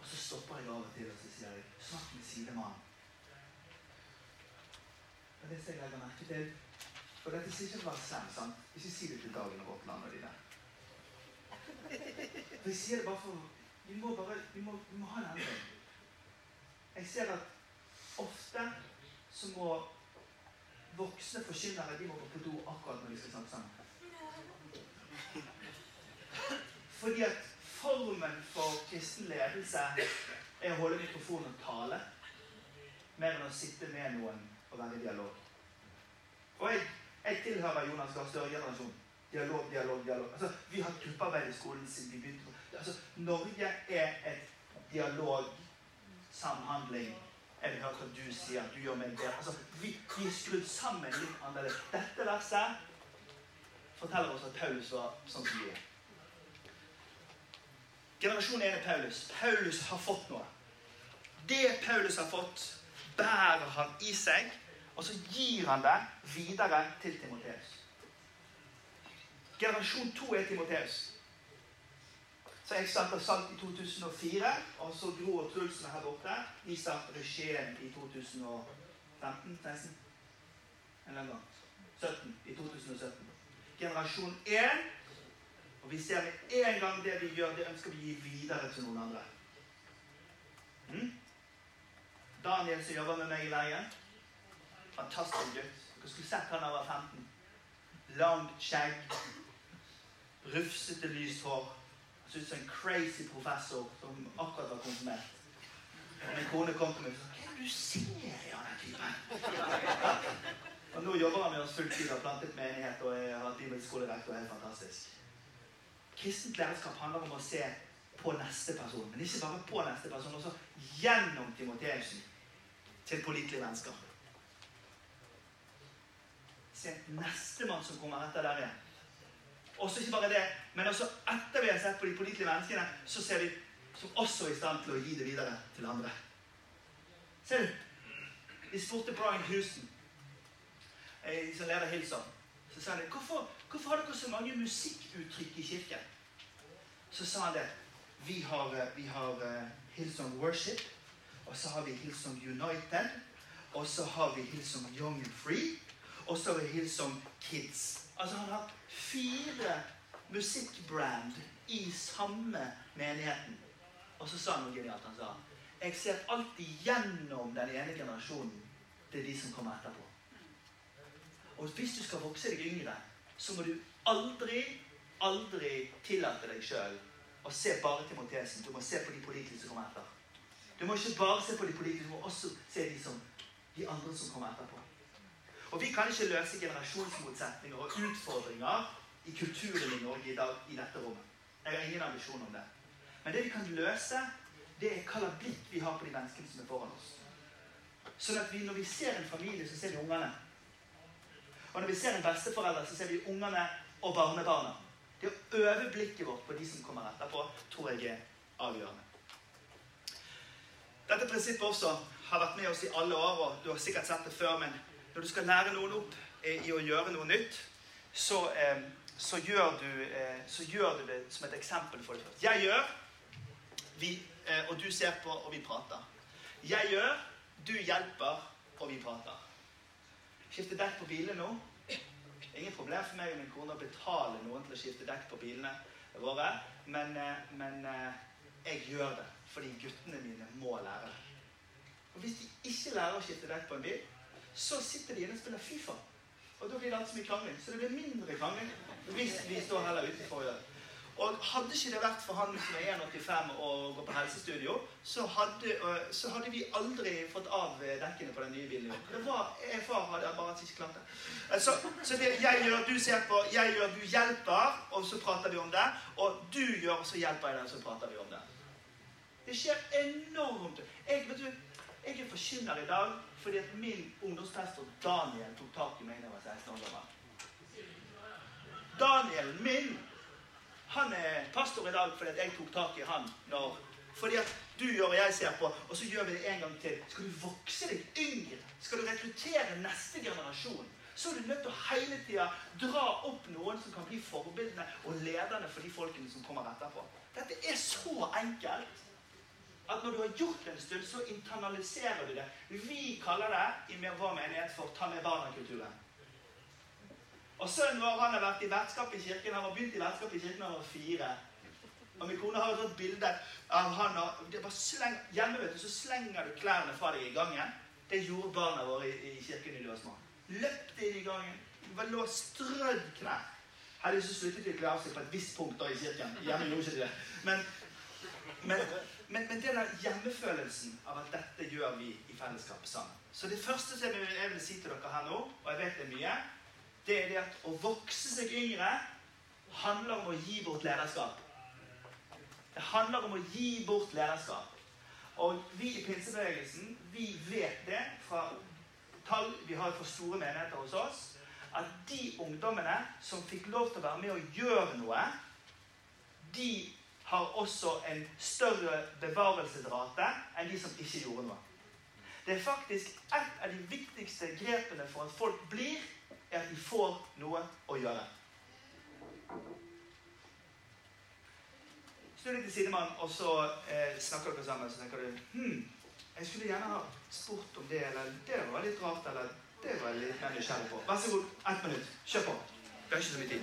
B: Og så stopper jeg av og til og så sier jeg, snakk med sidemannen. Og det som jeg legger merke til For dette sier ikke bare Sam, sant? Ikke si det til Dagen og Vårt og der. For jeg sier det bare for Vi må bare vi må, vi må ha en endring. Jeg ser at ofte så må voksne forkynnere de må gå på do akkurat når de skal snakke sammen. Fordi at formen for kristen ledelse er å holde mikrofonen og tale mer enn å sitte med noen og i dialog. Og jeg, jeg tilhører Jonas Gahr Støre-generasjonen. Dialog, dialog, dialog. Altså, vi har gruppearbeid i skolen siden vi begynte. Altså, Norge er et dialog, samhandling. Jeg vil høre hva du sier. Du gjør meg bedre. Altså, vi, vi er skrudd sammen litt annerledes. Dette verset forteller oss at Paulus var sånn som vi er. Generasjon 1 er Paulus. Paulus har fått noe. Det Paulus har fått, bærer han i seg, og så gir han det videre til Timoteus. Generasjon 2 er Timoteus. Så jeg starta Salt i 2004, og så Gro og Trulsen her borte. De startet Skien i 2015 16? Eller noe. gang. 17. I 2017. Generasjon 1 og vi ser med en gang det vi gjør, det ønsker vi å gi videre til noen andre. Mm? Daniel som jobber med meg i Bergen. Fantastisk gutt. Dere skulle sett han da han var 15. Langt skjegg. Rufsete, lyst hår. Han så ut som en crazy professor som akkurat var konfirmert. Og min kone kom til meg og sa 'Hva er det du ser i han typen?' Og nå jobber han med oss fulltid, har plantet menighet og har bibelskolerektor. Helt fantastisk. Kristent lærerskap handler om å se på neste person. Men ikke bare på neste person, også gjennom Timoteusen til pålitelige mennesker. Se nestemann som kommer etter der igjen. Også ikke bare det, men også etter vi har sett på de pålitelige menneskene, så ser vi som også er i stand til å gi det videre til andre. Ser du? De spurte Brian Houston, som leder Hilson, så sa de hvorfor, hvorfor har dere så mange musikkuttrykk i kirken? Så sa han det. Vi har, vi har Hillsong Worship, og så har vi Hillsong United, og så har vi Hillsong Young and Free, og så har vi Hillsong Kids. Altså han har fire musikkbrand i samme menigheten. Og så sa han noe genialt. Han sa jeg ser alltid gjennom den ene generasjonen til de som kommer etterpå. Og hvis du skal vokse deg yngre, så må du aldri, aldri tillate deg sjøl å se bare til Montesen. Du må se på de politiske som kommer etter. Du må ikke bare se på de politiske, vi må også se de, som, de andre som kommer etterpå. Og Vi kan ikke løse generasjonsmotsetninger og utfordringer i kulturen i Norge i dag i dette rommet. Jeg har ingen ambisjon om det. Men det vi kan løse, det er hva slags blikk vi har på de menneskene som er foran oss. Sånn at vi, når vi ser en familie, så ser vi ungene. Og når vi ser en besteforelder, så ser vi ungene og barnebarna. Det å øve blikket vårt på de som kommer etterpå, tror jeg er avgjørende. Dette prinsippet også har vært med oss i alle år, og du har sikkert sett det før, men når du skal lære noen opp i å gjøre noe nytt, så, eh, så, gjør, du, eh, så gjør, du, det som et eksempel for det først. Jeg gjør, vi, eh, og du ser på, og vi prater. Jeg gjør, du hjelper, og vi prater. Skifte dekk på bilene nå. Ingen problem for meg og min kone å betale noen til å skifte dekk på bilene våre, men, men jeg gjør det fordi guttene mine må lære. Og Hvis de ikke lærer å skifte dekk på en bil, så sitter de inne og spiller Fifa. Og da blir det alt så mye krangling. Så det blir mindre krangling hvis vi står heller utenfor og gjør det. Og hadde ikke det vært for han som er 1,85 og går på helsestudio, så hadde, så hadde, vi aldri fått av dekkene på den nye bilen. Det var, jeg far hadde bare ikke klart det. Så, så det jeg gjør, du ser på, jeg gjør, du hjelper, og så prater vi om det. Og du gjør, så hjelper jeg deg, så prater vi om det. Det skjer enormt. Jeg, vet du, jeg er forkynner i dag fordi at min ungdomspastor Daniel tok tak i meg da jeg var 16 år gammel. Daniel min han er pastor i dag fordi at jeg tok tak i han når Fordi at du gjør og jeg ser på, og så gjør vi det en gang til. Skal du vokse deg yngre, skal du rekruttere neste generasjon, så er du nødt til å hele tida dra opp noen som kan bli forbildene og lederne for de folkene som kommer etterpå. Dette er så enkelt at når du har gjort det en stund, så internaliserer du det. Vi kaller det i vår menighet for ta med barna-kulturen. Og Sønnen vår han har vært i vertskap i kirken. Han har begynt i vertskap i kirken da han var fire. Og Min kone har et bilde av han og det bare sleng, Hjemme vet du, så slenger du klærne fra deg i gangen. Det gjorde barna våre i, i kirken i Løsmann. Løpte inn i gangen. Det lå strødd klær. Heldigvis sluttet de å kle av seg på et visst punkt da i kirken. Hjemme gjorde ikke det. Men, men men, men den hjemmefølelsen av at dette gjør vi i fellesskap sammen. Så det første som jeg vil si til dere her nå, og jeg vet det er mye, det er det at å vokse seg yngre handler om å gi bort lederskap. Det handler om å gi bort lederskap. Og vi i pinsebevegelsen vi vet det fra tall vi har fra store menigheter hos oss, at de ungdommene som fikk lov til å være med og gjøre noe, de har også en større bevarelsesrate enn de som ikke gjorde noe. Det er faktisk et av de viktigste grepene for at folk blir, er at de får noe å gjøre. Snu deg til sidemann, og så eh, snakker dere sammen. Så tenker du hm, jeg skulle gjerne ha spurt om det, eller det var litt rart, eller det var litt mer nysgjerrig på. Vær så god, ett minutt. Kjør på. Vi har ikke så mye tid.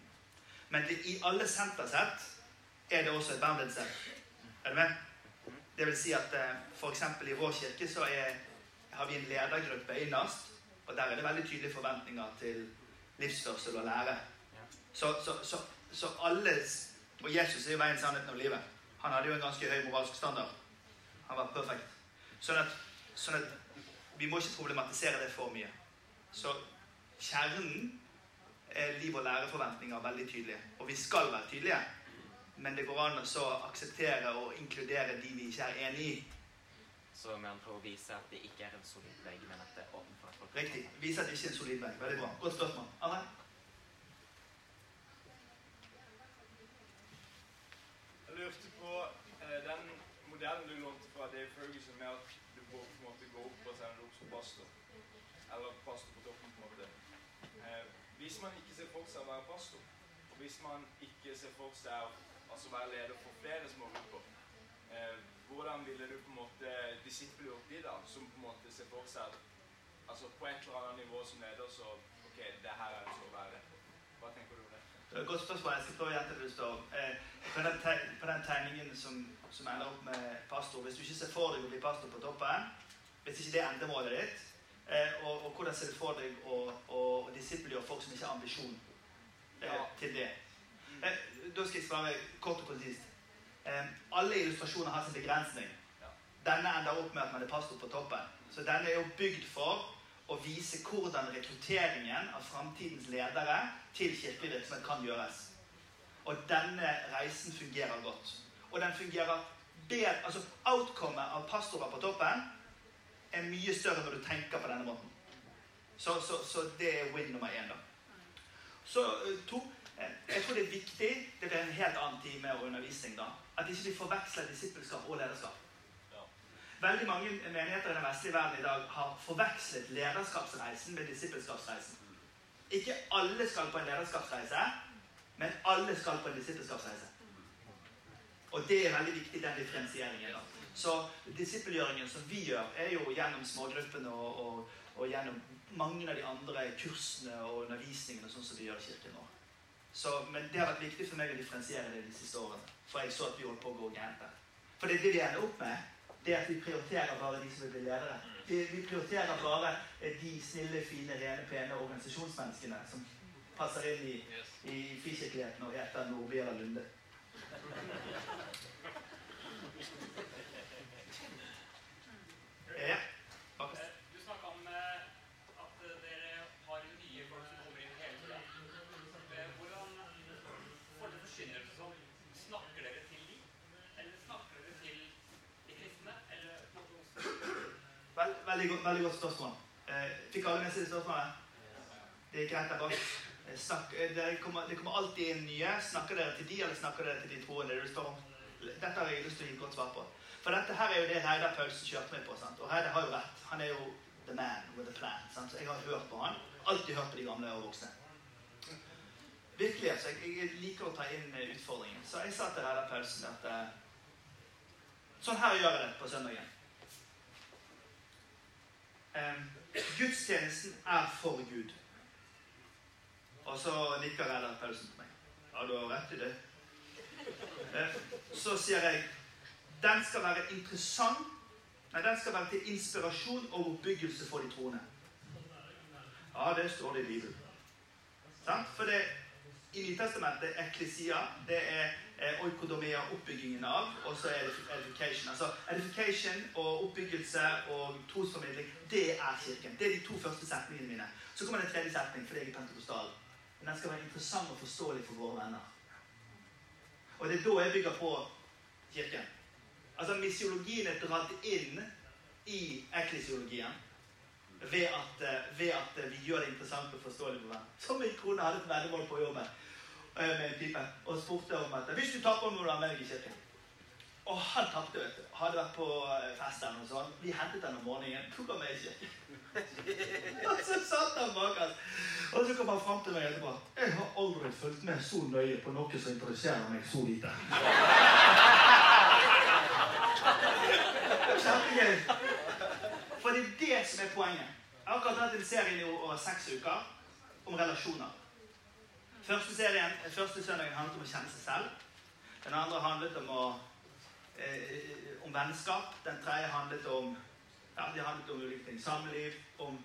B: Men det, i alle sentersett er det også et bounded set. Er du med? Det vil si at eh, f.eks. i vår kirke så er, har vi en ledergruppe innerst. Og der er det veldig tydelige forventninger til livsførsel og lære. Så, så, så, så alle Og Jesus er jo veien, sannheten og livet. Han hadde jo en ganske høy moralsk standard. Han var perfekt. Sånn at, sånn at vi må ikke problematisere det for mye. Så kjernen er liv- og læreforventninger veldig tydelige. Og vi skal være tydelige. Men det går an å så akseptere og inkludere de vi ikke er enig i.
C: Så med andre ord vise at det ikke er en solid vegg, men at det er åpen for at folk
B: Riktig. Vise at det ikke er en solid vegg. Veldig bra. Godt spørsmål. Anne?
D: Jeg lurte på eh, den modellen du lånte fra Dave Ferguson med at du på en måte går opp og sender opp som pastor. Eller pastor på toppen, på en måte. Eh, hvis man ikke ser for seg å være pastor, og hvis man ikke ser for seg å altså være leder for flere små grupper, eh, hvordan ville du på en måte disippelgjort de da, som på en måte ser for seg altså på et eller annet nivå som leder, så ok, det her er det som å være. Hva tenker du om det?
B: Det er et godt spørsmål. Jeg skal prøve å gjette det du står. Eh, på, den på den tegningen som, som ender opp med pastor Hvis du ikke ser for deg å bli pastor på toppen, hvis ikke det er endemålet ditt, og, og hvordan ser du for deg å, å, disippelgjøre folk som ikke har ambisjon eh,
D: Ja.
B: til det? Eh, da skal jeg svare kort og konsist. Eh, alle illustrasjoner har sin begrensning.
D: Ja.
B: Denne ender opp med at man er pastor på toppen. Så denne er jo bygd for å vise hvordan rekrutteringen av framtidens ledere til kirkelig virksomhet kan gjøres. Og denne reisen fungerer godt. Og den fungerer bedre Altså outcomet av pastorer på toppen er mye større når du tenker på denne måten. Så, så, så det er win nummer én, da. Så eh, to eh, Jeg tror det er viktig Det blir en helt annen time og undervisning, da. At ikke de forveksler disippelskap og lederskap. Veldig mange menigheter i den vestlige verden i dag har forvekslet lederskapsreisen med disippelskapsreisen. Ikke alle skal på en lederskapsreise, men alle skal på en disippelskapsreise. Og det er veldig viktig, den differensieringen. da. Så disippelgjøringen som vi gjør, er jo gjennom smågruppene og, og, og gjennom mange av de andre kursene og undervisningene sånn som vi gjør i kirken nå. Så, men det har vært viktig for meg å differensiere det de siste årene. For jeg så at vi holdt på å gå gærent der. For det vi ender opp med, det er at vi prioriterer bare de som vil bli ledere. Vi, vi prioriterer bare eh, de snille, fine, rene, pene organisasjonsmenneskene som passer inn i, i frikirkeligheten og heter Nordby eller Lunde. Ja.
E: Du snakka om eh, at dere har nye folk som kommer inn hele tida. Eh, Hvordan får dere forkynnelse sånn? Snakker dere til de? Eller snakker dere til de kristne? Eller
B: Vel, veldig, godt, veldig godt spørsmål. Eh, fikk alle med seg spørsmålet? Det er greit der bak. Snakk, det, kommer, det kommer alltid inn nye. Snakker dere til de, eller snakker dere til de troende? Det du står om. Dette har jeg lyst til å gi et godt svar på. For dette her er jo det Reidar Paulsen kjørte meg på. sant? Og Reidar har jo rett. Han er jo the man with the plan. sant? Så jeg har hørt på han. Alltid hørt på de gamle og voksne. Virkelig, altså. Jeg, liker å ta inn utfordringen. Så jeg sa til Reidar Paulsen at eh, Sånn her gjør jeg det på søndagen. Um, gudstjenesten er for Gud. Og så nikker Reidar Paulsen på meg. Ja, du har rett i det. Eh, så sier jeg den skal være interessant. Nei, den skal være til inspirasjon og oppbyggelse for de troende. Ja, det står det i Bibelen. Sant? For det i Nytestamentet eklesia, det er er oikodomia, oppbyggingen av, og så er det edification. Altså edification og oppbyggelse og trosformidling, det er kirken. Det er de to første setningene mine. Så kommer det en tredje setning, for det er pentekostal. Men den skal være interessant og forståelig for våre venner. Og det er da jeg bygger på kirken. Altså Misiologien er dratt inn i eklesiologien ved at, eh, ved at eh, vi gjør det interessant og forståelig for hverandre. Som min kone hadde et veddemål på jobben eh, med en type og spurte om at hvis du taper, må du med deg i kirken. Og han tapte, vet du. Hadde vært på eh, fest eller noe sånt. Vi hentet han om morgenen. Tok han med i kirken. og så satt han bak oss. Og så kom han fram til meg etterpå. Jeg har aldri fulgt med så nøye på noe som interesserer meg så lite. Kjempegøy. For det er det som er poenget. Jeg har akkurat hatt en serie over seks uker om relasjoner. Første, serien, første søndagen handlet om å kjenne seg selv. Den andre handlet om, å, eh, om vennskap. Den tredje handlet om ja, det handlet om ulike ting. Samliv, om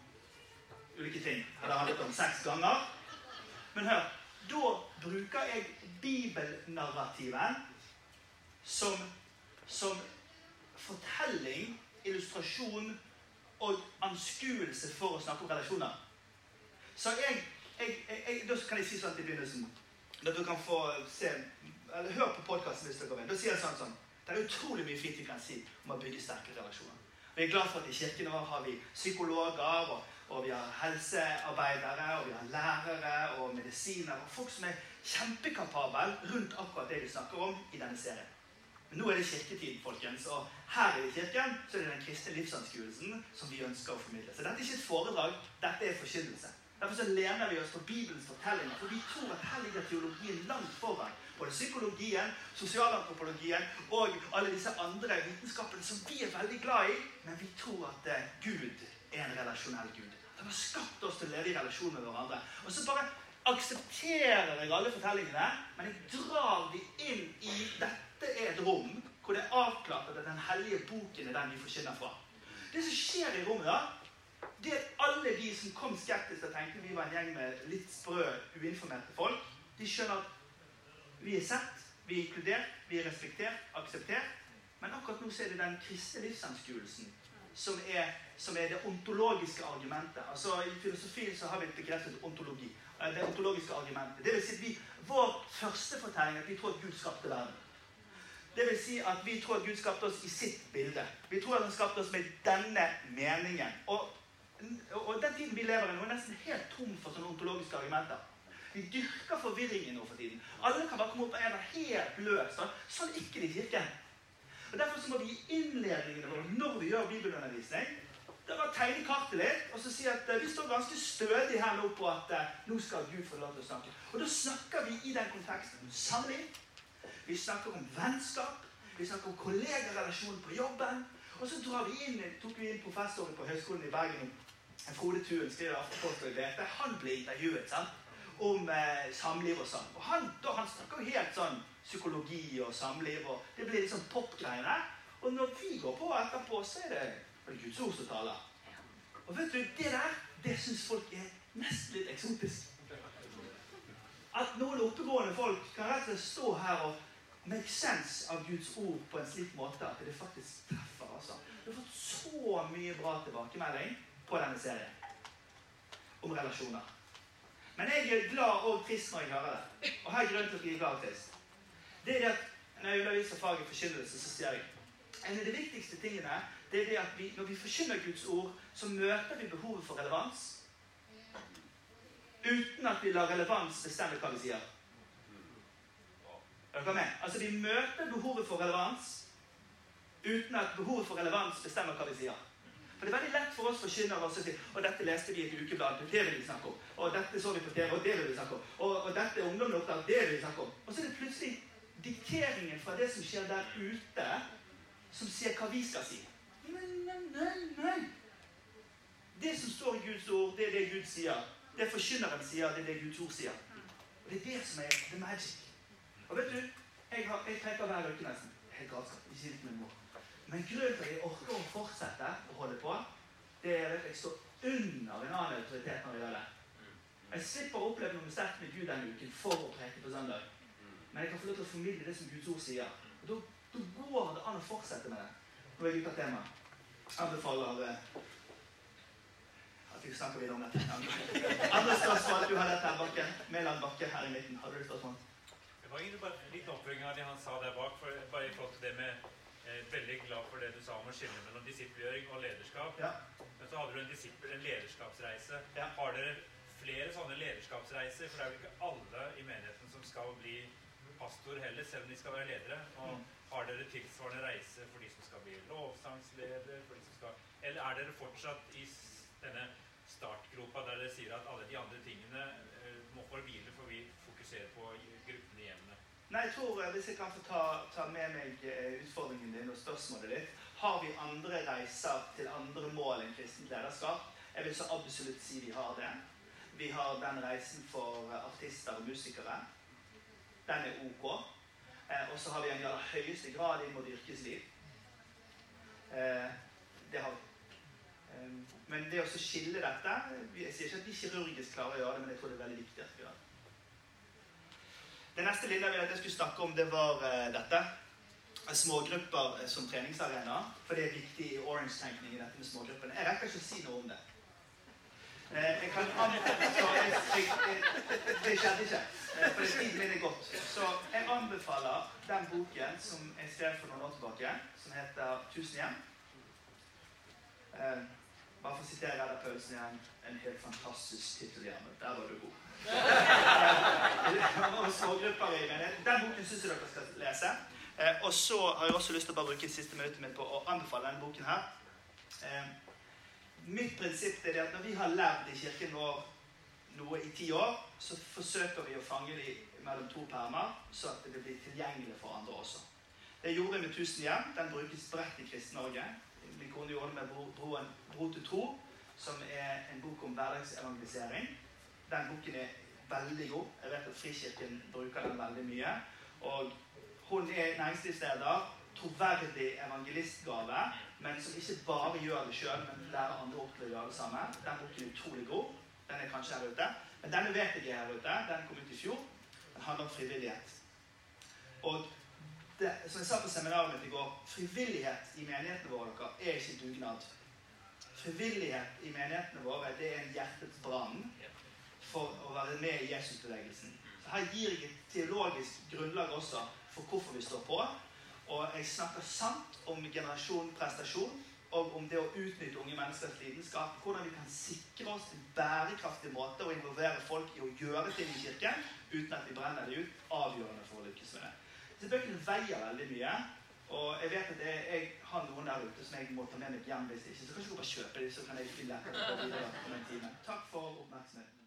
B: ulike ting. Det handlet om seks ganger. Men hør, da bruker jeg bibelnarrativet som, som fortelling, illustrasjon og anskuelse for å snakke om relasjoner. Så jeg, jeg, jeg, Da kan jeg si sånn til begynnelsen at du kan få se eller Hør på podkasten hvis dere vil. Da sier jeg sånn sånn Det er utrolig mye fint vi kan si om å bygge sterke relasjoner. Vi er glad for at i kirken vår har vi psykologer, og, og vi har helsearbeidere, og vi har lærere og medisiner. og Folk som er kjempekapable rundt akkurat det vi snakker om i denne serien. Men nå er det kirketid, folkens, og her i kirken så er det den kristne livsanskuelsen som vi ønsker å formidle. Så dette er ikke et foredrag, dette er forkynnelse. Derfor så lener vi oss på Bibelens fortellinger, for vi tror at her ligger teologien langt foran. Både psykologien, sosialantropologien og alle disse andre vitenskapene som vi er veldig glad i. Men vi tror at eh, Gud er en relasjonell Gud. Han har skapt oss til å leve i relasjon med hverandre. Og så bare aksepterer jeg alle fortellingene, men jeg drar de inn i dette er et rom hvor det er avklart at den hellige boken er den vi forkynner fra. Det som skjer i rommet, da, det er at alle de som kom skeptisk og tenkte vi var en gjeng med litt sprø, uinformerte folk, de skjønner at vi er sett, vi er inkludert, vi er respektert, akseptert. Men akkurat nå så er det den kristne livsanskuelsen som er, som er det ontologiske argumentet. Altså I filosofien så har vi et begrep ontologi. Eh, Det ontologiske argumentet. Det vil si at vi, Vår første fortelling er at vi tror at Gud skapte verden. Det vil si at vi tror at Gud skapte oss i sitt bilde. Vi tror at han skapte oss med denne meningen. Og, og den tiden vi lever i nå, er nesten helt tom for sånne ontologiske argumenter. Vi dyrker forvirringen nå for tiden. Alle kan bare komme opp med en helt løs. Sånn, sånn ikke det i kirken. Og Derfor så må vi i innledningene våre når vi gjør bibelundervisning, det var tegne kartet litt og så si at eh, vi står ganske stødig her nå på at eh, nå skal Gud få lov til å snakke. Og da snakker vi i den konteksten om samliv. Vi snakker om vennskap. Vi snakker om kollegarelasjonen på jobben. Og så drar vi inn, tok vi inn professoren på Høgskolen i Bergen, Frode Thuen, skriver Aftenposten og BT. Han ble intervjuet sant? Om eh, samliv og sånn. Og han, da, han snakker jo helt sånn psykologi og samliv, og det blir liksom popgreiene. Og når vi går på etterpå, så er det, det Guds ord som taler. Og vet du, det der, det syns folk er nesten litt eksotisk. At noen oppegående folk kan rett og slett stå her og make sense av Guds ord på en slik måte at det faktisk treffer. altså. Du har fått så mye bra tilbakemelding på denne serien om relasjoner. Men jeg er glad og trist når jeg hører det. Og her er grunnen til jeg er glad og trist. Det er det at når jeg underviser faget forkynnelse, så sier jeg en av de viktigste tingene det er det at vi, når vi forkynner Guds ord, så møter vi behovet for relevans uten at vi lar relevans bestemme hva vi sier. Er dere med? Altså, vi møter behovet for relevans uten at behovet for relevans bestemmer hva vi sier. For Det er veldig lett for oss forkynnere å si og dette leste vi i et ukeblad, det vil vi snakke om. Og dette så vi på TV, og det vil vi snakke om. Og, og dette er ungdommen opptatt, det vil vi snakke om. Og så er det plutselig dikteringen fra det som skjer der ute, som sier hva vi skal si. Nei, nei, nei, nei. Det som står i Guds ord, det er det Gud sier. Det forkynneren sier, det er det Guds ord sier. Og det er det som er the magic. Og vet du, jeg, har, jeg tenker hver uke nesten. Helt galskap. Ikke litt med mor. Men grunnen til at jeg orker å fortsette å holde på, det er at jeg står under en annen autoritet når jeg gjør det. Jeg slipper å oppleve noe sterkt med Gud denne uken for å preke på søndag. Men jeg kan få lov til å formidle det som Guds ord sier. Og da, da går det an å fortsette med det. Nå er jeg ute av tema. Jeg anbefaler eh, at vi snakker videre om dette. Andre spørsmål? Du har dette her, Bakke. Mæland Bakke her i midten. Har du et spørsmål?
F: Det var egentlig bare litt oppfølging av det han sa der bak. For, bare i forhold til det med eh, Veldig glad for det du sa om å skille mellom disippelgjøring og lederskap.
B: Ja.
F: Men så hadde du en disippel, en lederskapsreise.
B: Ja.
F: Har dere flere sånne lederskapsreiser? For det er vel ikke alle i menigheten som skal bli pastor heller, selv om de skal være ledere. Og
B: Mm.
F: har dere tilsvarende reise for de som skal bli lovsangsleder? For de som skal, eller er dere fortsatt i denne startgropa der dere sier at alle de andre tingene eh, må for hvile, for vi fokuserer på.
B: Nei, jeg tror, eh, Hvis jeg kan få ta, ta med meg eh, utfordringen din og spørsmålet ditt Har vi andre reiser til andre mål enn kristent lederskap? Jeg vil så absolutt si vi har det. Vi har den reisen for eh, artister og musikere. Den er ok. Og så har vi en i aller høyeste grad inn mot yrkesliv. Det har vi. Men det å skille dette Jeg sier ikke at vi kirurgisk klarer å gjøre det, men jeg tror det er veldig viktig at vi gjør det. Det neste Linda ville at jeg skulle snakke om, det var uh, dette. Smågrupper eh, som treningsarena. For det er viktig i orange-tenkningen, dette med smågruppene. Jeg rekker ikke å si noe om det. Eh, jeg kan anbefale så jeg, jeg, jeg, Det skjedde ikke. Eh, for tiden min er gått. Så jeg anbefaler den boken som jeg skrev for noen år tilbake, som heter 'Tusen hjem'. Eh, bare for å sitere Reidar Paulsen igjen. En helt fantastisk tittel, Der var du god. Og smågrupper i menigheten. Den boken syns jeg dere skal lese. Eh, og så har jeg også lyst til å bare bruke siste minuttet mitt på å anbefale denne boken her. Eh, mitt prinsipp er det at når vi har lært i kirken vår noe i ti år, så forsøker vi å fange dem mellom to permer, så at det blir tilgjengelig for andre også. Det gjorde jeg med 1000 hjem. Den brukes bredt i Kristen-Norge. Min kone gjorde det med Bro, broen, Bro til tro, som er en bok om hverdagsevangelisering. Den boken er veldig god. Jeg vet at Frikirken bruker den veldig mye. Og hun er næringslivsleder, troverdig evangelistgave, men som ikke bare gjør det sjøl, men lærer andre opp til å gjøre det samme. Den boken er utrolig god. Den er kanskje her ute. Men denne vet jeg er her ute. Den kom ut i fjor. Den handler om frivillighet. Og det, som jeg sa på seminaret mitt i går, frivillighet i menighetene våre dere, er ikke dugnad. Frivillighet i menighetene våre det er en hjertets brann for å være med i Jesusbevegelsen. Så Her gir jeg et teologisk grunnlag også for hvorfor vi står på. Og jeg snakker sant om generasjon prestasjon og om det å utnytte unge menneskers lidenskap. Hvordan vi kan sikre oss en bærekraftig måte å involvere folk i å gjøre ting i kirken uten at vi brenner det ut. Avgjørende for å lykkes med det. Disse bøkene veier veldig mye. Og jeg vet at jeg, jeg har noen der ute som jeg må ta med meg hjem hvis ikke. Så kan du bare kjøpe dem, så kan jeg bli lettere om en time. Takk for timen.